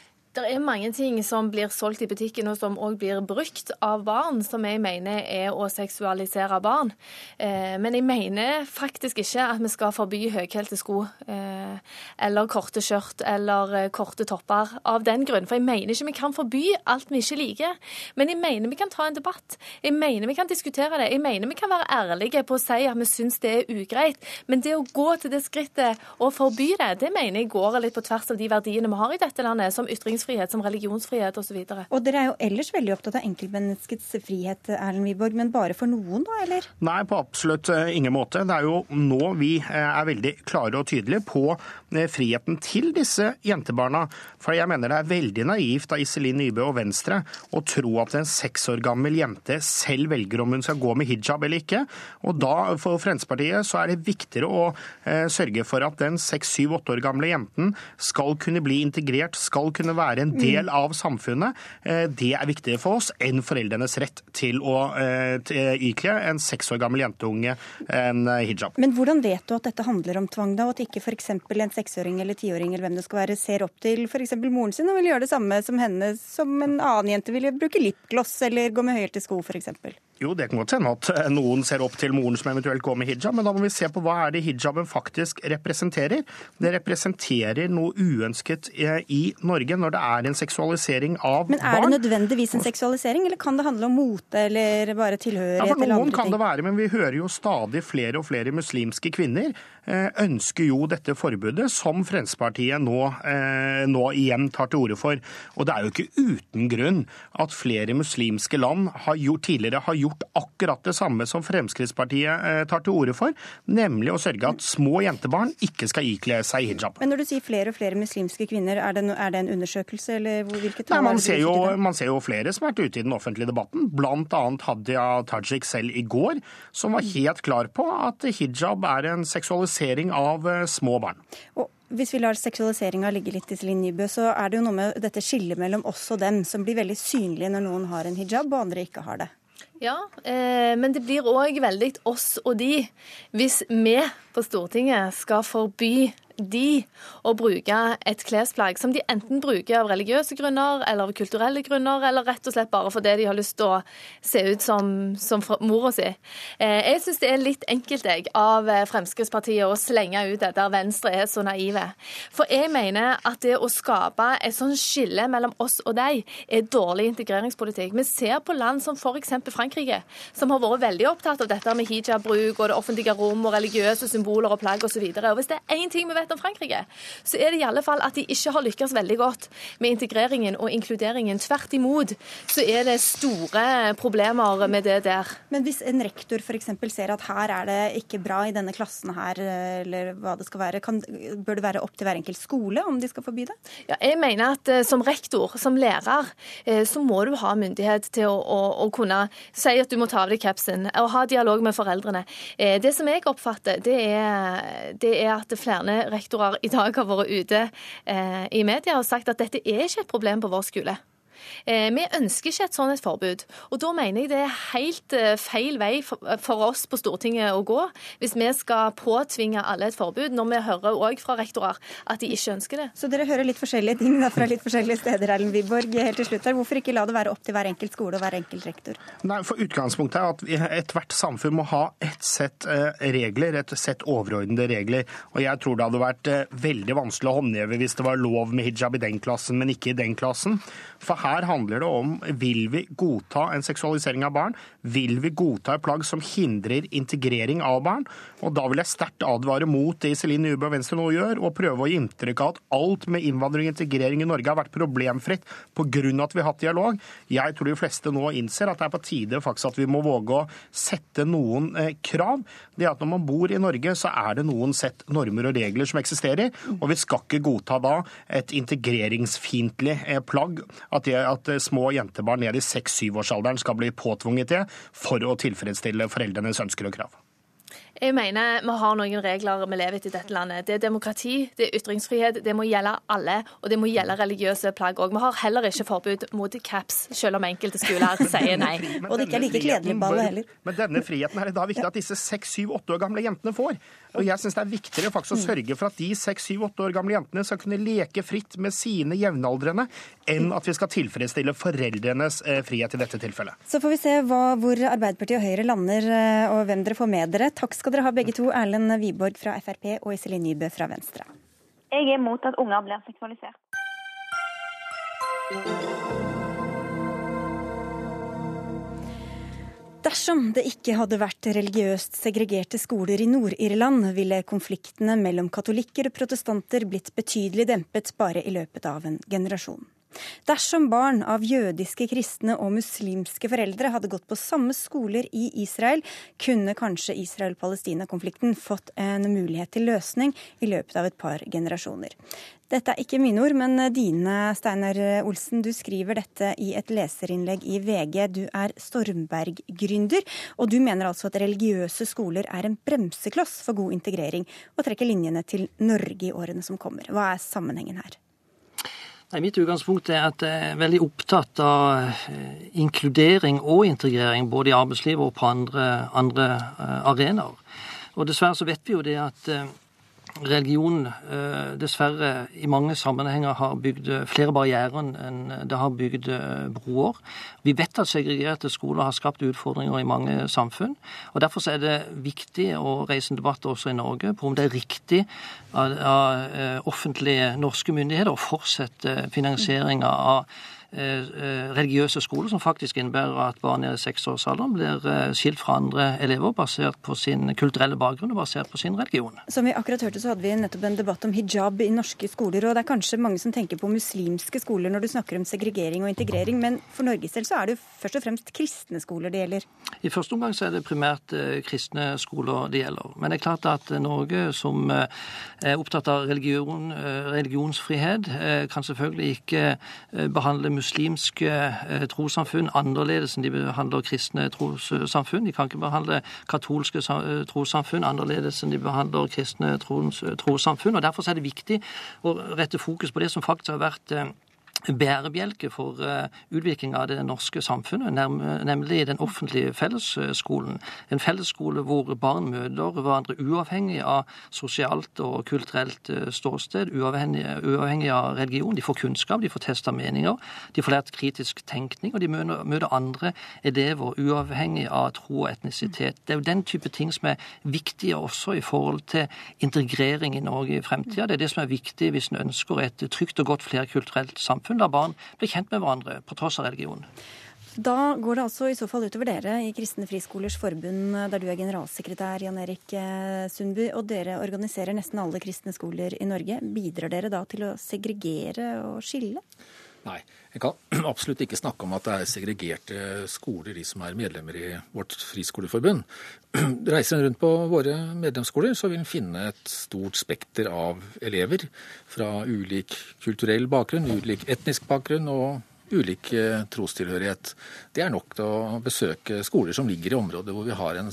Speaker 9: Det er mange ting som blir solgt i butikken og som òg blir brukt av barn, som jeg mener er å seksualisere barn. Eh, men jeg mener faktisk ikke at vi skal forby høyhælte sko eh, eller korte skjørt eller eh, korte topper av den grunn. For jeg mener ikke vi kan forby alt vi ikke liker. Men jeg mener vi kan ta en debatt. Jeg mener vi kan diskutere det. Jeg mener vi kan være ærlige på å si at vi syns det er ugreit. Men det å gå til det skrittet og forby det, det mener jeg går litt på tvers av de verdiene vi har i dette landet, som ytrings ytringsfrihet, som religionsfrihet osv. Og,
Speaker 1: og dere er jo ellers veldig opptatt av enkeltmenneskets frihet, Erlend Wiborg, men bare for noen, da, eller?
Speaker 10: Nei, på absolutt eh, ingen måte. Det er jo nå vi eh, er veldig klare og tydelige på eh, friheten til disse jentebarna. For jeg mener det er veldig naivt av Iselin Nybø og Venstre å tro at en seks år gammel jente selv velger om hun skal gå med hijab eller ikke. Og da, for Fremskrittspartiet, så er det viktigere å sørge for at den seks, syv, åtte år gamle jenten skal kunne bli integrert, skal kunne være være en del mm. av samfunnet, eh, det er viktigere for oss enn foreldrenes rett til å eh, ikle en seks år gammel jenteunge en eh, hijab.
Speaker 1: Men hvordan vet du at dette handler om tvang, da, og at ikke f.eks. en seksåring eller tiåring eller hvem det skal være, ser opp til f.eks. moren sin og vil gjøre det samme som henne, som en annen jente ville bruke lipgloss eller gå med høyhælte sko f.eks.?
Speaker 10: Jo, det kan godt hende at eh, noen ser opp til moren som eventuelt går med hijab, men da må vi se på hva er det hijaben faktisk representerer. Det representerer noe uønsket eh, i Norge når det er en seksualisering av barn.
Speaker 1: Men er det nødvendigvis en seksualisering, eller kan det handle om mote eller bare tilhørighet?
Speaker 10: Ja, for noen kan det være, men vi hører jo stadig flere og flere muslimske kvinner ønsker jo dette forbudet, som Fremskrittspartiet nå, nå igjen tar til orde for. Og det er jo ikke uten grunn at flere muslimske land har gjort, tidligere har gjort akkurat det samme som Fremskrittspartiet eh, tar til orde for, nemlig å sørge at små jentebarn ikke skal ikle seg hijab.
Speaker 1: Men når du sier flere og flere muslimske kvinner, er det, er det en undersøkelse, eller hvilket tall?
Speaker 10: Nei, man, ser jo, man ser jo flere som har vært ute i den offentlige debatten, bl.a. Hadia Tajik selv i går, som var helt klar på at hijab er en seksualisering av eh, små barn.
Speaker 1: Og hvis vi lar seksualiseringa ligge litt i Celine Nybø, så er det jo noe med dette skillet mellom oss og dem som blir veldig synlige når noen har en hijab og andre ikke har det.
Speaker 9: Ja, eh, men det blir òg veldig oss og de hvis vi på Stortinget skal forby de å bruke et klesplagg som de enten bruker av religiøse grunner eller av kulturelle grunner, eller rett og slett bare fordi de har lyst til å se ut som, som mora si. Eh, jeg syns det er litt enkelt jeg, av eh, Fremskrittspartiet å slenge ut det der Venstre er så naive. For jeg mener at det å skape et sånn skille mellom oss og deg er dårlig integreringspolitikk. Vi ser på land som f.eks. Frankrike, som har vært veldig opptatt av dette med hijabbruk og det offentlige rom og religiøse symboler og plagg osv. Hvis det er én ting vi vet enn Frankrike, så er det i alle fall at de ikke har lykkes veldig godt med integreringen og inkluderingen. Tvert imot så er det store problemer med det der.
Speaker 1: Men hvis en rektor f.eks. ser at her er det ikke bra i denne klassen her, eller hva det skal være, kan, bør det være opp til hver enkelt skole om de skal forby det?
Speaker 9: Ja, jeg mener at uh, som rektor, som lærer, uh, så må du ha myndighet til å, å, å, kunne si at du må ta av deg capsen, og ha dialog med foreldrene. Uh, det som jeg oppfatter, det er, det er, at flere rektorer i dag har vært ute i media og sagt at dette er ikke et problem på vår skole. Eh, vi ønsker ikke et sånt et forbud. Og da mener jeg det er helt eh, feil vei for oss på Stortinget å gå, hvis vi skal påtvinge alle et forbud, når vi hører òg fra rektorer at de ikke ønsker det.
Speaker 1: Så dere hører litt forskjellige ting fra litt forskjellige steder, Erlend Wiborg. Helt til slutt her. Hvorfor ikke la det være opp til hver enkelt skole og hver enkelt rektor?
Speaker 10: Nei, for Utgangspunktet er at ethvert samfunn må ha et sett eh, regler, et sett overordnede regler. Og jeg tror det hadde vært veldig vanskelig å håndheve hvis det var lov med hijab i den klassen, men ikke i den klassen. For her handler det om vil vi godta en seksualisering av barn? Vil vi godta et plagg som hindrer integrering av barn? Og Da vil jeg sterkt advare mot det Iselin Nybø og Venstre nå gjør, og prøve å gi inntrykk av at alt med innvandring og integrering i Norge har vært problemfritt pga. at vi har hatt dialog. Jeg tror de fleste nå innser at det er på tide faktisk at vi må våge å sette noen eh, krav. Det at Når man bor i Norge, så er det noen sett normer og regler som eksisterer. Og vi skal ikke godta da et integreringsfiendtlig eh, plagg at, det, at eh, små jentebarn ned i 6-7-årsalderen skal bli påtvunget det for å tilfredsstille foreldrenes ønsker og krav.
Speaker 9: Jeg mener vi har noen regler vi lever etter i dette landet. Det er demokrati, det er ytringsfrihet, det må gjelde alle, og det må gjelde religiøse plagg òg. Vi har heller ikke forbud mot caps, selv om enkelte skoler sier nei.
Speaker 1: og det ikke er like kledelig ball heller.
Speaker 10: Men denne friheten er det da viktig at disse seks, syv, åtte år gamle jentene får. Og jeg syns det er viktigere faktisk å mm. sørge for at de seks, syv, åtte år gamle jentene skal kunne leke fritt med sine jevnaldrende, enn at vi skal tilfredsstille foreldrenes eh, frihet i dette tilfellet.
Speaker 1: Så får vi se hva, hvor Arbeiderpartiet og Høyre lander, eh, og hvem dere får med dere. Takk skal skal dere ha begge to, Erlend Wiborg fra Frp og Iselin Nybø fra Venstre.
Speaker 11: Jeg er imot at unger blir seksualisert.
Speaker 1: Dersom det ikke hadde vært religiøst segregerte skoler i Nord-Irland, ville konfliktene mellom katolikker og protestanter blitt betydelig dempet bare i løpet av en generasjon. Dersom barn av jødiske, kristne og muslimske foreldre hadde gått på samme skoler i Israel, kunne kanskje Israel-Palestina-konflikten fått en mulighet til løsning i løpet av et par generasjoner. Dette er ikke mine ord, men dine, Steinar Olsen. Du skriver dette i et leserinnlegg i VG. Du er Stormberg-gründer, og du mener altså at religiøse skoler er en bremsekloss for god integrering, og trekker linjene til Norge i årene som kommer. Hva er sammenhengen her?
Speaker 12: Nei, mitt utgangspunkt er at jeg er veldig opptatt av eh, inkludering og integrering både i arbeidslivet og på andre, andre eh, arenaer. Og Dessverre så vet vi jo det at eh, religion eh, dessverre i mange sammenhenger har bygd eh, flere barrierer enn det har bygd eh, broer. Vi vet at segregerte skoler har skapt utfordringer i mange samfunn. og Derfor er det viktig å reise en debatt også i Norge på om det er riktig av, offentlige norske myndigheter å fortsette finansieringa av religiøse skoler, som faktisk innebærer at barn i seksårsalderen blir eh, skilt fra andre elever basert på sin kulturelle bakgrunn og basert på sin religion.
Speaker 1: Som vi akkurat hørte, så hadde vi nettopp en debatt om hijab i norske skoler. og Det er kanskje mange som tenker på muslimske skoler når du snakker om segregering og integrering, men for Norges del så er det jo først og fremst kristne skoler det gjelder?
Speaker 12: I første omgang så er det primært kristne skoler det gjelder. Men det er klart at Norge, som er opptatt av religion, religionsfrihet, kan selvfølgelig ikke behandle muslimer muslimske eh, trossamfunn annerledes enn de behandler kristne trossamfunn. De kan ikke behandle katolske eh, trossamfunn annerledes enn de behandler kristne trossamfunn. og Derfor er det viktig å rette fokus på det som faktisk har vært eh, bærebjelke for uh, utvikling av det norske samfunnet, nemlig den offentlige fellesskolen. En fellesskole hvor barn møter hverandre uavhengig av sosialt og kulturelt uh, ståsted, uavhengig, uavhengig, av religion. De får kunnskap, de får testa meninger, de får lært kritisk tenkning, og de møter, møter andre elever uavhengig av tro og etnisitet. Det er jo den type ting som er viktige også i forhold til integrering i Norge i fremtida. Det er det som er viktig hvis en ønsker et trygt og godt flerkulturelt samfunn samfunn der barn blir kjent med hverandre på tross av religion.
Speaker 1: Da går det altså i så fall utover dere i Kristne Friskolers Forbund, der du er generalsekretær, Jan Erik eh, Sundby, og dere organiserer nesten alle kristne skoler i Norge. Bidrar dere da til å segregere og skille?
Speaker 13: Nei, jeg kan absolutt ikke snakke om at det er segregerte skoler, de som er medlemmer i vårt friskoleforbund. Reiser en rundt på våre medlemsskoler, så vil en finne et stort spekter av elever fra ulik kulturell bakgrunn, ulik etnisk bakgrunn og ulik eh, trostilhørighet. Det er nok til å besøke skoler som ligger i områder hvor vi har en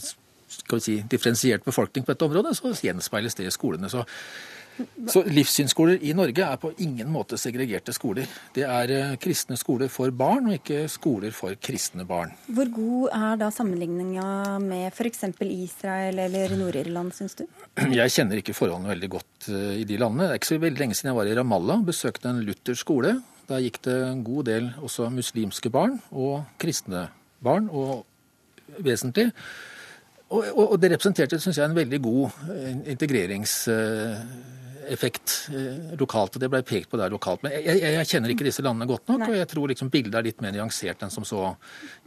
Speaker 13: skal vi si, differensiert befolkning på dette området, så gjenspeiles det i skolene. Så, så livssynsskoler i Norge er på ingen måte segregerte skoler. Det er eh, kristne skoler for barn, og ikke skoler for kristne barn.
Speaker 1: Hvor god er da sammenligninga med f.eks. Israel eller Nord-Irland, syns du?
Speaker 13: Jeg kjenner ikke forholdene veldig godt eh, i de landene. Det er ikke så veldig lenge siden jeg var i Ramallah og besøkte en luthersk skole. Der gikk det en god del også muslimske barn og kristne barn, og vesentlig. Og, og, og det representerte, syns jeg, en veldig god eh, integreringseffekt eh, lokalt. Og det ble pekt på der lokalt. Men jeg, jeg, jeg kjenner ikke disse landene godt nok, Nei. og jeg tror liksom bildet er litt mer nyansert enn som så.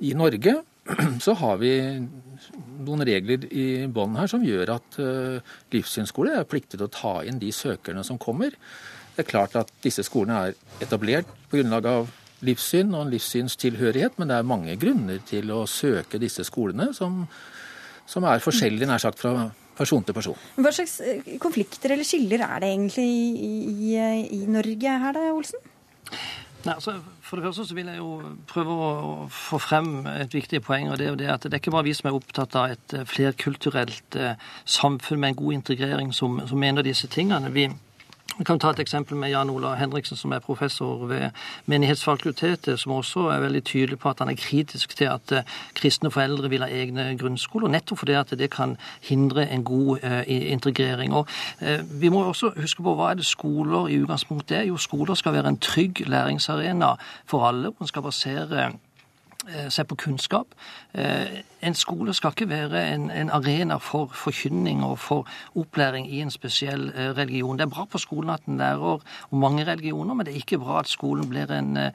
Speaker 13: I Norge så har vi noen regler i bånn her som gjør at uh, livssynsskole er pliktig til å ta inn de søkerne som kommer. Det er klart at disse skolene er etablert på grunnlag av livssyn og en livssynstilhørighet, men det er mange grunner til å søke disse skolene som, som er forskjellige nær sagt fra person til person.
Speaker 1: Hva slags eh, konflikter eller skiller er det egentlig i, i, i Norge her da, Olsen?
Speaker 12: Nei, altså, for det første så vil jeg jo prøve å få frem et viktig poeng. og Det er jo det at det er ikke bare vi som er opptatt av et eh, flerkulturelt eh, samfunn med en god integrering som, som mener disse tingene. Vi vi kan ta et eksempel med Jan Ola Henriksen, som er professor ved Menighetsfakultetet, som også er veldig tydelig på at han er kritisk til at eh, kristne foreldre vil ha egne grunnskoler, nettopp fordi at det kan hindre en god uh, integrering. Og uh, Vi må også huske på hva er det skoler i utgangspunktet er. Jo, skoler skal være en trygg læringsarena for alle. Man skal basere seg på kunnskap. En skole skal ikke være en, en, arena for forkynning og for opplæring i en spesiell eh, religion. Det er bra på skolen at en lærer om mange religioner, men det er ikke bra at skolen blir en uh,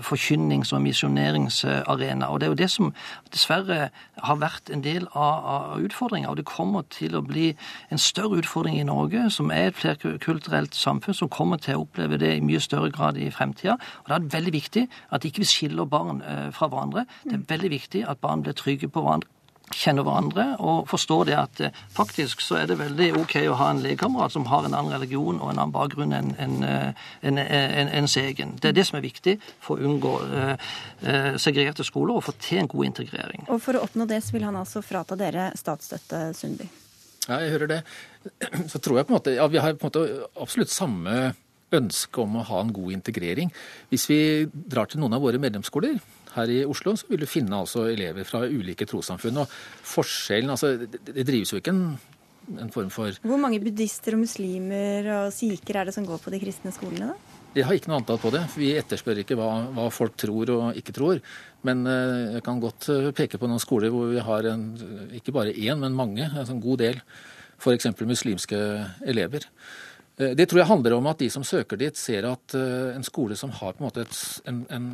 Speaker 12: forkynnings- og misjoneringsarena. Og Det er jo det som dessverre har vært en del av, av utfordringa. Og det kommer til å bli en større utfordring i Norge, som er et flerkulturelt samfunn, som kommer til å oppleve det i mye større grad i fremtida. Og Da er det veldig viktig at ikke vi skiller barn uh, fra hverandre. Det er veldig viktig at barn blir trygge på hverandre kjenner hverandre og forstår det at eh, faktisk så er det veldig OK å ha en legekamerat som har en annen religion og en annen bakgrunn enn en, en, en, ens egen. Det er det som er viktig for å unngå eh, segregerte skoler og få til en god integrering.
Speaker 1: Og For å oppnå det så vil han altså frata dere statsstøtte, Sundby?
Speaker 13: Ja, jeg hører det. Så tror jeg på en måte ja, vi har på en måte absolutt samme ønske om å ha en god integrering. Hvis vi drar til noen av våre medlemsskoler, her i Oslo, så vil du finne altså elever fra ulike trossamfunn. Og forskjellen altså, Det drives jo ikke en, en form for
Speaker 1: Hvor mange buddhister og muslimer og sikher er det som går på de kristne skolene, da?
Speaker 13: Jeg har ikke noe antall på det. Vi etterspør ikke hva, hva, folk tror og ikke tror. Men uh, jeg kan godt uh, peke på noen skoler hvor vi har en, ikke bare én, men mange, altså en god del, f.eks. muslimske elever. Uh, det tror jeg handler om at de som søker dit, ser at en skole som har på en måte et, en, en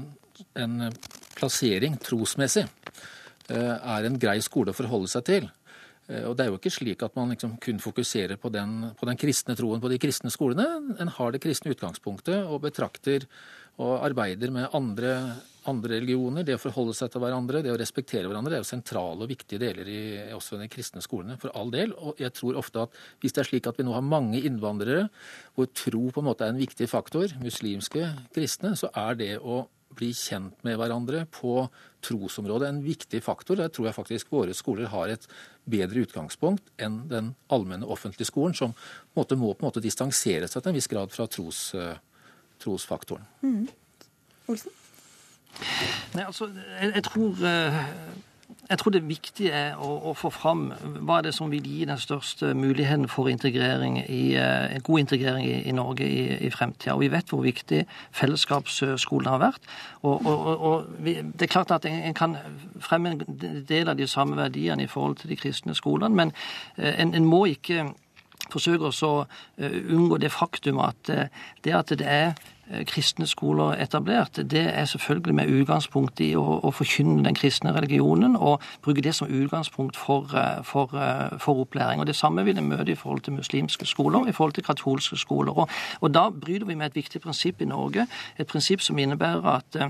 Speaker 13: en eh, plassering trosmessig eh, er en grei skole å forholde seg til. Eh, og Det er jo ikke slik at man liksom kun fokuserer på den, på den, kristne troen på de kristne skolene. En har det kristne utgangspunktet og betrakter og arbeider med andre, andre religioner. Det å forholde seg til hverandre, det å respektere hverandre, det er jo sentrale og viktige deler i også de kristne skolene, for all del. Og jeg tror ofte at hvis det er slik at vi nå har mange innvandrere hvor tro på en måte er en viktig faktor, muslimske kristne, så er det å bli kjent med hverandre på trosområdet en viktig faktor. Der tror jeg faktisk våre skoler har et bedre utgangspunkt enn den allmenne offentlige skolen, som på måte, må på en måte distansere seg til en viss grad fra tros, uh, trosfaktoren. Mm.
Speaker 1: Olsen?
Speaker 12: Nei, altså, jeg, jeg tror uh jeg tror det viktige er å, å, få fram hva er det som vil gi den største muligheten for integrering i, uh, god integrering i, i Norge i, i fremtida. Og vi vet hvor viktig fellesskapsskolen har vært. Og, og, og vi, det er klart at en, en, kan fremme en del av de samme verdiene i forhold til de kristne skolene, men uh, en, en, må ikke forsøke å uh, unngå det faktum at det at det er kristne skoler etablert, det er selvfølgelig med utgangspunkt i å, å forkynne den kristne religionen og bruke det som utgangspunkt for, for, for opplæring. Og Det samme vil en møte i forhold til muslimske skoler, i forhold til katolske skoler. Og, og Da bryter vi med et viktig prinsipp i Norge, et prinsipp som innebærer at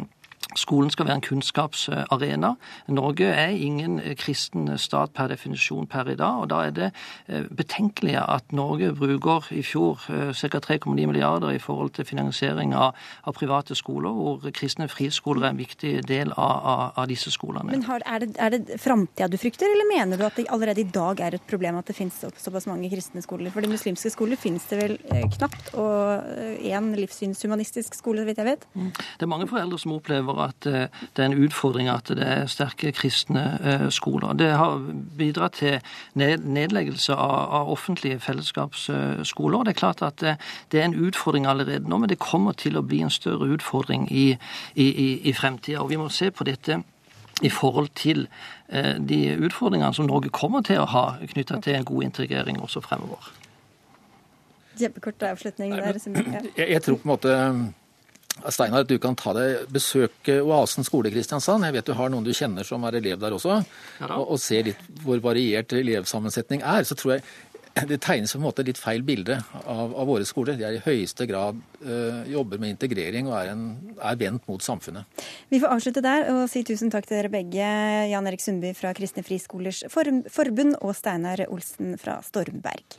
Speaker 12: Skolen skal være en kunnskapsarena. Norge er ingen kristen stat per definisjon per i dag. og Da er det eh, betenkelig at Norge bruker i fjor eh, ca. 3,9 milliarder i forhold til finansiering av, av, private skoler, hvor kristne friskoler er en viktig del av, av, av disse skolene.
Speaker 1: Men har, Er det, er det framtida du frykter, eller mener du at det allerede i dag er et problem at det finnes såpass mange kristne skoler? For de muslimske skoler finnes det vel eh, knapt, og én livssynshumanistisk skole, så vidt jeg vet?
Speaker 12: Mm. Det er mange foreldre som opplever at eh, det er en utfordring at det er sterke kristne eh, skoler. Det har bidratt til nedleggelse av offentlige fellesskapsskoler. Det er klart at det er en utfordring allerede nå, men det kommer til å bli en større utfordring i, i, i fremtida. Og vi må se på dette i forhold til eh, de utfordringene som Norge kommer til å ha knytta til en god integrering også fremover.
Speaker 1: Kjempekort avslutning der.
Speaker 13: Jeg, jeg tror på en måte Steinar, du kan ta deg besøke Oasen skole i Kristiansand. Jeg vet du har noen du kjenner som er elev der også. Ja, og, og se litt hvor variert elevsammensetning er. Så tror jeg det tegnes på en måte litt feil bilde av, av våre skoler. De er i høyeste grad uh, jobber med integrering og er, en, er, vendt mot samfunnet.
Speaker 1: Vi får avslutte der og si tusen takk til dere begge. Jan Erik Sundby fra Kristne Friskolers Forbund og Steinar Olsen fra Stormberg.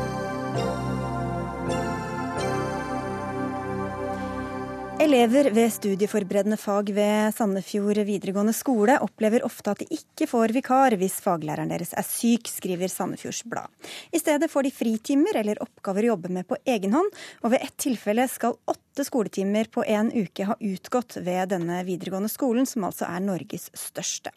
Speaker 1: Elever ved studieforberedende fag ved Sandefjord videregående skole opplever ofte at de ikke får vikar hvis faglæreren deres er syk, skriver Sandefjords Blad. I stedet får de fritimer eller oppgaver å jobbe med på egen hånd, og ved ett tilfelle skal åtte skoletimer på en uke ha utgått ved denne videregående skolen, som altså er Norges største.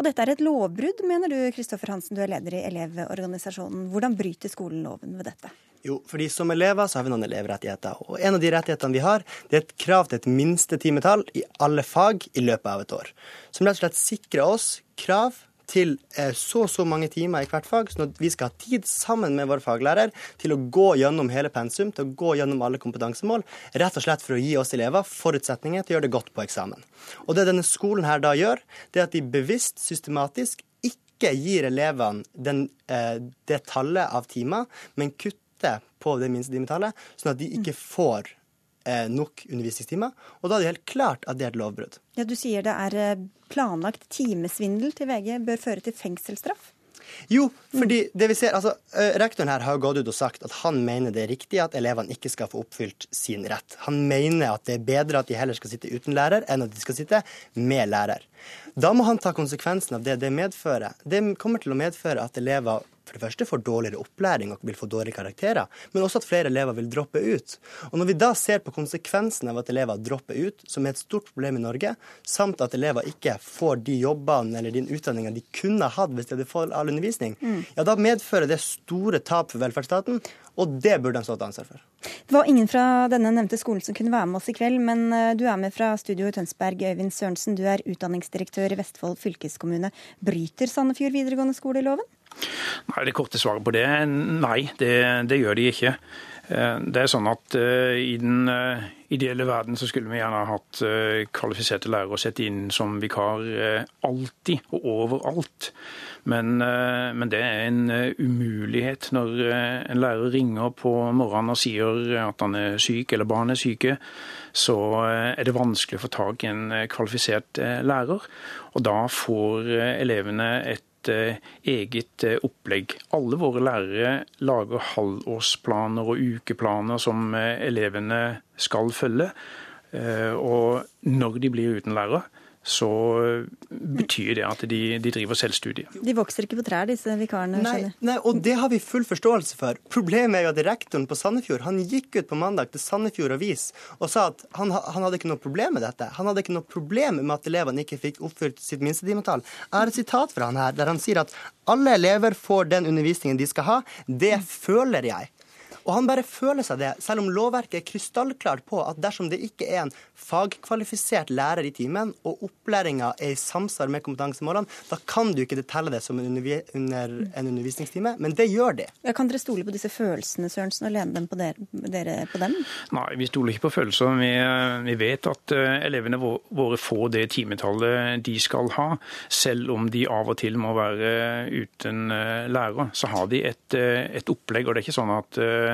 Speaker 1: Og dette er et lovbrudd, mener du Kristoffer Hansen, du er leder i Elevorganisasjonen. Hvordan bryter skolen loven ved dette?
Speaker 14: Jo, fordi som elever så har vi noen elevrettigheter. Og en av de rettighetene vi har, det er et krav til et minstetimetall i alle fag i løpet av et år. Som rett og slett sikrer oss krav til eh, så og så mange timer i hvert fag, sånn at vi skal ha tid sammen med vår faglærer til å gå gjennom hele pensum, til å gå gjennom alle kompetansemål, rett og slett for å gi oss elever forutsetninger til å gjøre det godt på eksamen. Og det denne skolen her da gjør, det er at de bevisst, systematisk ikke gir elevene den, eh, det tallet av timer, men kutter kutte på det minste timetallet, sånn at de ikke får eh, nok undervisningstimer. Og da er det helt klart at det er et lovbrudd.
Speaker 1: Ja, Du sier det er eh, planlagt timesvindel til VG bør føre til fengselsstraff?
Speaker 14: Jo, fordi det vi ser, altså, eh, Rektoren her har gått ut og sagt at han mener det er riktig at elevene ikke skal få oppfylt sin rett. Han mener at det er bedre at de heller skal sitte uten lærer, enn at de skal sitte med lærer. Da må han ta konsekvensen av det det medfører. Det kommer til å medføre at elever for det første får dårligere opplæring og vil få dårligere karakterer, men også at flere elever vil droppe ut. Og Når vi da ser på konsekvensen av at elever dropper ut, som er et stort problem i Norge, samt at elever ikke får de jobbene eller de utdanningene de kunne hatt hvis de hadde fått all undervisning, mm. ja, da medfører det store tap for velferdsstaten, og det burde de stå til ansvar for.
Speaker 1: Det var ingen fra denne nevnte skolen som kunne være med oss i kveld, men eh, du er med fra studio i Tønsberg. Øyvind Sørensen, du er utdanningsdirektør i Vestfold fylkeskommune. Bryter Sandefjord videregående skole loven?
Speaker 15: Nei, Det korte svaret på det er nei, det, det gjør de ikke. Eh, det er sånn at uh, I den uh, ideelle verden så skulle vi gjerne hatt kvalifiserte lærere å sette inn som vikar alltid og overalt. Men, men, det er en umulighet når en lærer ringer på morgenen og sier at han er syk eller barnet er syke. Så er det vanskelig å få tak i en kvalifisert lærer. Og da får elevene et Eh, eget eh, opplegg. Alle våre lærere lager halvårsplaner og ukeplaner som eh, elevene skal følge. Og når de blir uten lærer, så betyr det at de, de, driver selvstudie.
Speaker 1: De vokser ikke på trær, disse vikarene?
Speaker 14: Nei, nei, og det har vi full forståelse for. Problemet er jo at rektoren på Sandefjord han gikk ut på mandag til Sandefjord Avis og sa at han, han hadde ikke noe problem med dette. Han hadde ikke noe problem med at elevene ikke fikk oppfylt sitt minstetimetall. Jeg har et sitat fra han her, der han sier at alle elever får den undervisningen de skal ha. Det føler jeg. Og han bare føler seg det, selv om lovverket er krystallklart på at dersom det ikke er en fagkvalifisert lærer i timen, og opplæringa er i samsvar med kompetansemålene, da kan du ikke telle det som en under en undervisningstime, men det gjør de.
Speaker 1: Ja, kan dere stole på disse følelsene, Sørensen, og lene dem på dere, dere på dem?
Speaker 15: Nei, vi stoler ikke på følelser. Vi, vi vet at uh, elevene våre får det timetallet de skal ha. Selv om de av og til må være uten uh, lærer, så har de et, uh, et opplegg. Og det er ikke sånn at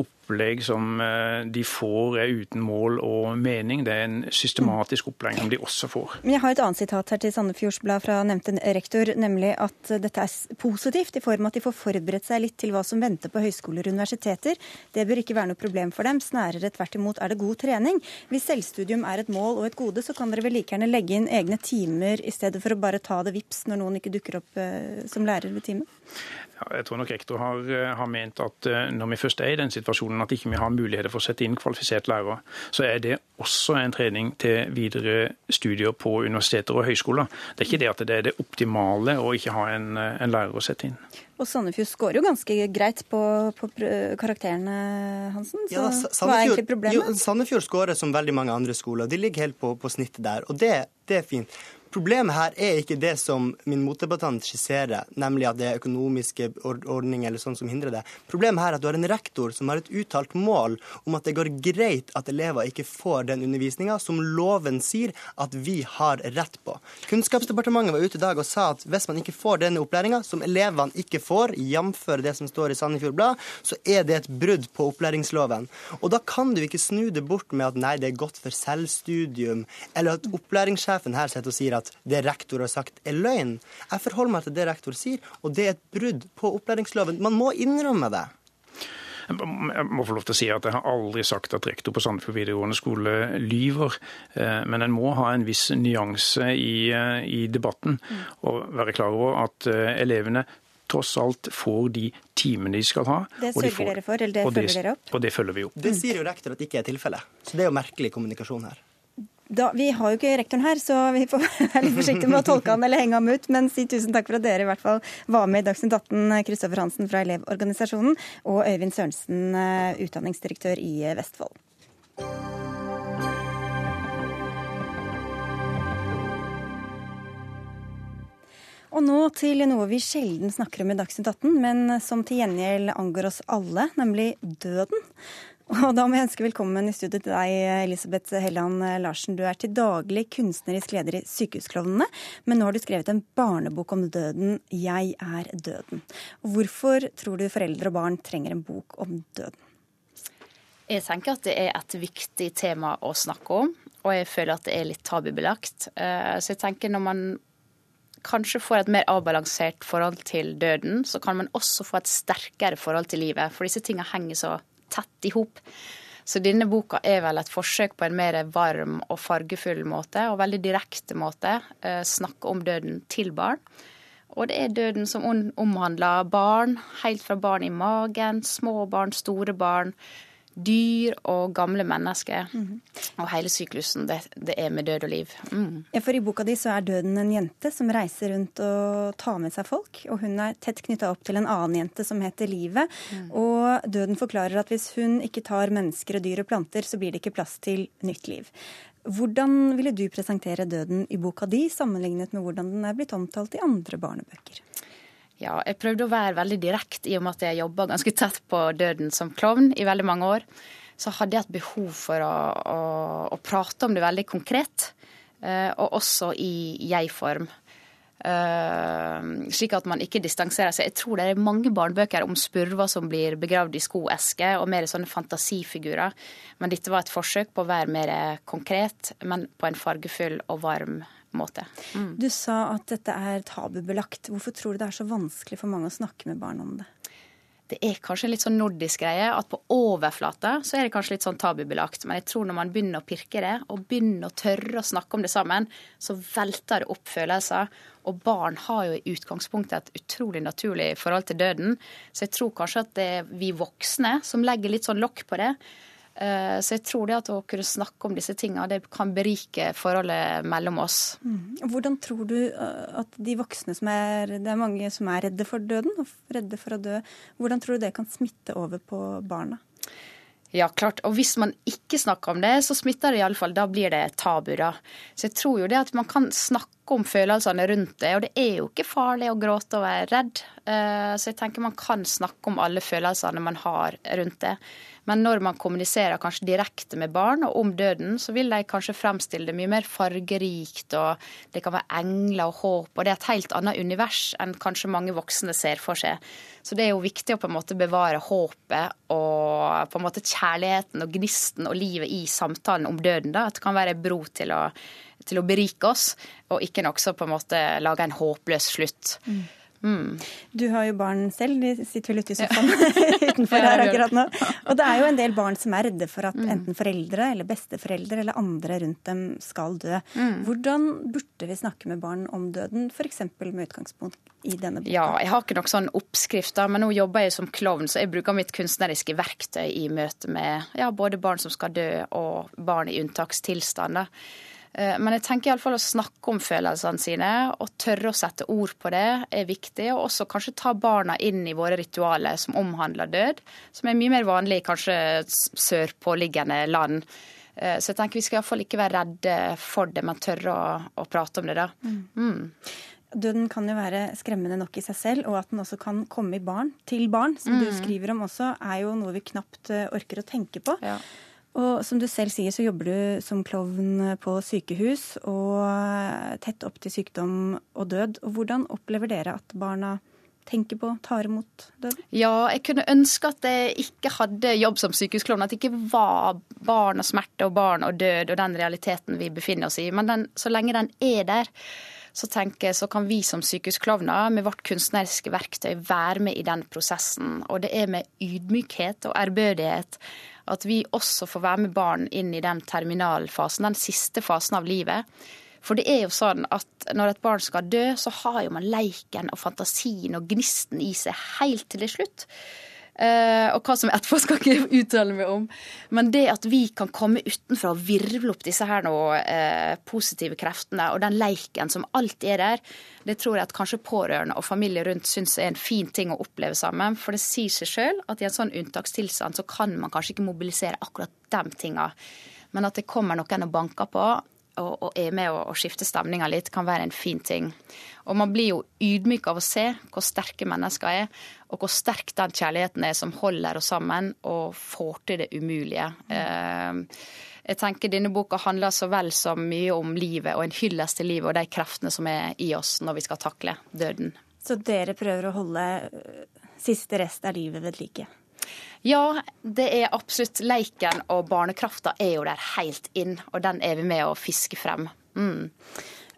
Speaker 15: opplegg som eh, de får er uten mål og mening. Det er en systematisk opplæring som de også får.
Speaker 1: Men Jeg har et annet sitat her til Sandefjords Blad fra nevnte rektor, nemlig at dette er positivt i form at de får forberedt seg litt til hva som venter på høyskoler og universiteter. Det bør ikke være noe problem for dem, snarere tvert imot er det god trening. Hvis selvstudium er et mål og et gode, så kan dere vel like gjerne legge inn egne timer i stedet for å bare ta det vips når noen ikke dukker opp eh, som lærer ved timen?
Speaker 15: Ja, jeg tror nok rektor har, eh, har, ment at når vi først er i den situasjonen at ikke vi har muligheter for å sette inn kvalifisert lærer, så er det også en trening til videre studier på universiteter og høyskoler. Det er ikke det at det er det optimale å ikke ha en, en lærer å sette inn.
Speaker 1: Og Sandefjord skårer jo ganske greit på, på karakterene, Hansen. Så ja, Sandefjord, hva er egentlig problemet?
Speaker 14: Jo, Sandefjord skårer som veldig mange andre skoler. De ligger helt på, på snittet der. Og det, det er fint. Problemet her er ikke det som min motdebattant skisserer, nemlig at det er økonomiske ordninger eller sånn som hindrer det. Problemet her er at du har en rektor som har et uttalt mål om at det går greit at elever ikke får den undervisninga som loven sier at vi har rett på. Kunnskapsdepartementet var ute i dag og sa at hvis man ikke får denne opplæringa, som elevene ikke får, jf. det som står i Sandefjord Blad, så er det et brudd på opplæringsloven. Og da kan du ikke snu det bort med at nei, det er godt for selvstudium, eller at opplæringssjefen her sitter og sier at at det rektor har sagt, er løgn. Jeg forholder meg til det rektor sier, og det er et brudd på opplæringsloven. Man må innrømme det.
Speaker 15: Jeg må få lov til å si at jeg har aldri sagt at rektor på Sandefjord videregående skole lyver. Eh, men en må ha en viss nyanse i, eh, i debatten og være klar over at eh, elevene tross alt får de timene de skal ha.
Speaker 1: Det sørger de får, dere for, eller det følger dere opp?
Speaker 15: Og det følger vi opp.
Speaker 14: Det sier jo rektor at det ikke er tilfellet. Så det er jo merkelig kommunikasjon her.
Speaker 1: Da, vi har jo ikke rektoren her, så vi får være litt forsiktige med å tolke han eller henge ham ut. Men si tusen takk for at dere i hvert fall var med i Dagsnytt 18, Kristoffer Hansen fra Elevorganisasjonen og Øyvind Sørensen, eh, utdanningsdirektør i eh, Vestfold. Og nå til noe vi sjelden snakker om i Dagsnytt 18, men som til gjengjeld angår oss alle, nemlig døden. Og da må jeg ønske velkommen i studio til deg, Elisabeth Helland Larsen. Du er til daglig kunstnerisk leder i Sykehusklovnene, men nå har du skrevet en barnebok om døden, 'Jeg er døden'. Hvorfor tror du foreldre og barn trenger en bok om døden?
Speaker 16: Jeg tenker at det er et viktig tema å snakke om, og jeg føler at det er litt tabubelagt. Eh, så jeg tenker når man kanskje får et mer avbalansert forhold til døden, så kan man også få et sterkere forhold til livet. For disse tingene henger så tett i hop. Så denne boka er vel et forsøk på en mer varm og fargefull måte, og veldig direkte måte, eh, snakke om døden til barn. Og det er døden som omhandler barn, helt fra barn i magen, små barn, store barn dyr og gamle mennesker. Mm. Og hele syklusen, det, det, er med død og liv. Mm.
Speaker 1: Ja, for I boka di så er døden en jente som reiser rundt og tar med seg folk. Og hun er tett knytta opp til en annen jente som heter Livet. Mm. Og døden forklarer at hvis hun ikke tar mennesker og dyr og planter, så blir det ikke plass til nytt liv. Hvordan ville du presentere døden i boka di, sammenlignet med hvordan den er blitt omtalt i andre barnebøker?
Speaker 16: Ja, jeg prøvde å være veldig direkte i og med at jeg jobba ganske tett på døden som klovn i veldig mange år. Så hadde jeg et behov for å, å, å prate om det veldig konkret, uh, og også i jeg-form. Uh, slik at man ikke distanserer seg. Jeg tror det er mange barnebøker om spurver som blir begravd i skoesker, og mer sånne fantasifigurer. Men dette var et forsøk på å være mer konkret, men på en fargefull og varm måte måte.
Speaker 1: Mm. Du sa at dette er tabubelagt. Hvorfor tror du det er så vanskelig for mange å snakke med barn om det?
Speaker 16: Det er kanskje en litt sånn nordisk greie at på overflata så er det kanskje litt sånn tabubelagt. Men jeg tror når man begynner å pirke det, og begynner å tørre å snakke om det sammen, så velter det opp følelser. Og barn har jo i utgangspunktet et utrolig naturlig forhold til døden. Så jeg tror kanskje at det er vi voksne som legger litt sånn lokk på det. Eh, så jeg tror det at å kunne snakke om disse tingene, det kan berike forholdet mellom oss.
Speaker 1: Mm. Hvordan tror du uh, at de voksne som er Det er mange som er redde for døden og redde for å dø. Hvordan tror du det kan smitte over på barna?
Speaker 16: Ja, klart. Og hvis man ikke snakker om det, så smitter det iallfall. Da blir det tabu, da. Så jeg tror jo det at man kan snakke om følelsene rundt det. Og det er jo ikke farlig å gråte og være redd. Eh, så jeg tenker man kan snakke om alle følelsene man har rundt det. Men når man kommuniserer kanskje direkte med barn og om døden, så vil de kanskje fremstille det mye mer fargerikt, og det kan være engler og håp, og det er et helt annet univers enn kanskje mange voksne ser for seg. Så det er jo viktig å på en måte bevare håpet og på en måte kjærligheten og gnisten og livet i samtalen om døden. da, At det kan være bro til å, til å berike oss, og ikke nokså på en måte lage en håpløs slutt. Mm.
Speaker 1: Mm. Du har jo barn selv, de sitter vel ute i sofaen utenfor her akkurat nå. Og det er jo en del barn som er redde for at mm. enten foreldre eller besteforeldre eller andre rundt dem skal dø. Mm. Hvordan burde vi snakke med barn om døden, f.eks. med utgangspunkt i denne boka?
Speaker 16: Ja, jeg har ikke noen sånn oppskrifter, men nå jobber jeg som klovn, så jeg bruker mitt kunstneriske verktøy i møte med ja, både barn som skal dø og barn i unntakstilstand. Eh, men jeg tenker iallfall å snakke om følelsene sine og tørre å sette ord på det er viktig. Og også kanskje ta barna inn i våre ritualer som omhandler død, som er mye mer vanlig i kanskje sørpåliggende land. Eh, så jeg tenker vi skal iallfall ikke være redde for det, men tørre å, å prate om det, da. Mm. Mm.
Speaker 1: Døden kan jo være skremmende nok i seg selv, og at den også kan komme i barn, til barn, som mm. du skriver om også, er jo noe vi knapt eh, orker å tenke på. Ja. Og som du selv sier, så jobber du som klovn på sykehus og tett opp til sykdom og død. Og hvordan opplever dere at barna tenker på, tar imot død?
Speaker 16: Ja, jeg kunne ønske at jeg ikke hadde jobb som sykehusklovn. At det ikke var barn og smerte og barn og død og den realiteten vi befinner oss i. Men den, så lenge den er der, så tenker jeg så kan vi som sykehusklovner med vårt kunstneriske verktøy være med i den prosessen. Og det er med ydmykhet og ærbødighet at vi også får være med barn inn i den terminalfasen, den siste fasen av livet. For det er jo sånn at når et barn skal dø, så har jo man leiken og fantasien og gnisten i seg helt til det slutt. Uh, og hva som er etterpå, skal jeg ikke uttale meg om. Men det at vi kan komme utenfra og virvle opp disse her nå, uh, positive kreftene, og den leiken som alltid er der, det tror jeg at kanskje pårørende og familie rundt syns er en fin ting å oppleve sammen. For det sier seg sjøl at i en sånn unntakstilstand så kan man kanskje ikke mobilisere akkurat de tinga. Men at det kommer noen og banker på, og, og er med å, skifte stemninga litt, kan være en fin ting. Og man blir jo ydmyk av å se hvor sterke mennesker er, og hvor sterk den kjærligheten er som holder oss sammen og får til det umulige. Mm. Jeg tenker Denne boka handler så vel så mye om livet og en hyllest til livet og de kreftene som er i oss når vi skal takle døden.
Speaker 1: Så dere prøver å holde siste rest av livet ved like?
Speaker 16: Ja, det er absolutt leiken og barnekrafta er jo der helt inn, og den er vi med å fiske frem. Mm.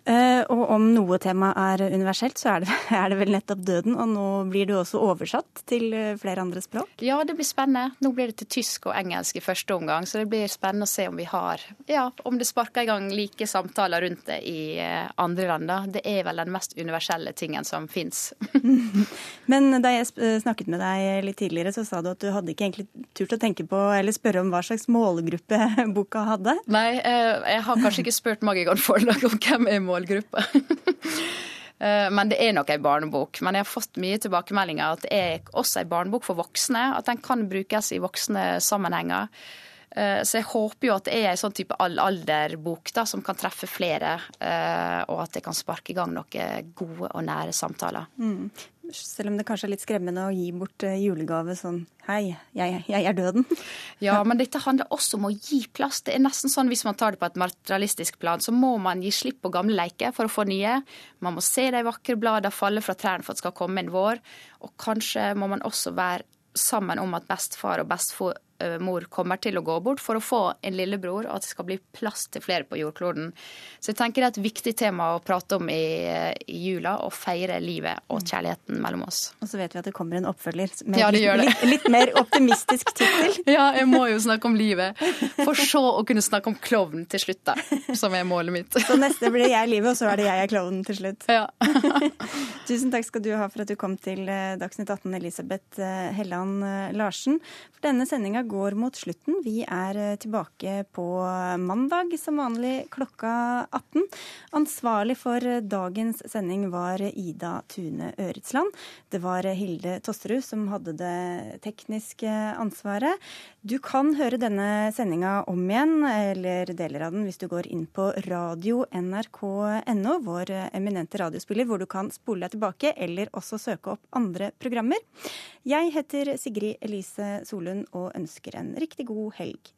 Speaker 1: Eh, og om noe tema er universelt, så er det, er det, vel nettopp døden. Og nå blir det også oversatt til eh, flere andre språk?
Speaker 16: Ja, det blir spennende. Nå blir det til tysk og engelsk i første omgang. Så det blir spennende å se om vi har Ja, om det sparker i gang like samtaler rundt det i eh, andre land. Da. Det er vel den mest universelle tingen som fins.
Speaker 1: Men da jeg snakket med deg litt tidligere, så sa du at du hadde ikke egentlig turt å tenke på eller spørre om hva slags målgruppe boka hadde?
Speaker 16: Nei, jeg har kanskje ikke spurt Magigon Forlag om hvem er målgruppen målgruppe. Eh, men det er nok ei barnebok. Men jeg har fått mye tilbakemeldinger at det er også ei barnebok for voksne. At den kan brukes i voksne sammenhenger. Eh, så jeg håper jo at det er ei sånn type all-alder-bok som kan treffe flere. Eh, og at det kan sparke i gang noen gode og nære samtaler. Mm.
Speaker 1: Selv om det kanskje er litt skremmende å gi bort eh, julegave sånn Hei, jeg, jeg, er døden.
Speaker 16: Ja, men dette handler også om å gi plass. Det er nesten sånn hvis man tar det på et materialistisk plan, så må man gi slipp på gamle leker for å få nye. Man må se de vakre bladene falle fra trærne for at det skal komme en vår. Og kanskje må man også være sammen om at bestefar og bestefar mor kommer til å gå bort for å få en lillebror, og at det skal bli plass til flere på jordkloden. Så jeg tenker det er et viktig tema å prate om i, i jula, å feire livet og kjærligheten mellom oss.
Speaker 1: Og så vet vi at det kommer en oppfølger med ja, litt, litt, litt, mer optimistisk tittel.
Speaker 16: ja, jeg må jo snakke om livet. For så å kunne snakke om klovn til slutt, da. Som er målet mitt.
Speaker 1: så neste blir jeg livet, og så er det jeg er klovnen til slutt. Ja. Tusen takk skal du ha for at du kom til eh, Dagsnytt 18, Elisabeth eh, Helland Larsen. For denne sendinga går mot slutten. Vi er eh, tilbake på mandag som vanlig klokka 18. Ansvarlig for dagens sending var Ida Tune Øretsland. Det var Hilde Tosterud som hadde det tekniske ansvaret. Du kan høre denne sendinga om igjen, eller deler av den, hvis du går inn på radio nrk.no, vår eminente radiospiller, hvor du kan spole deg tilbake, eller også søke opp andre programmer. Jeg heter Sigrid Elise Solund og ønsker en riktig god helg.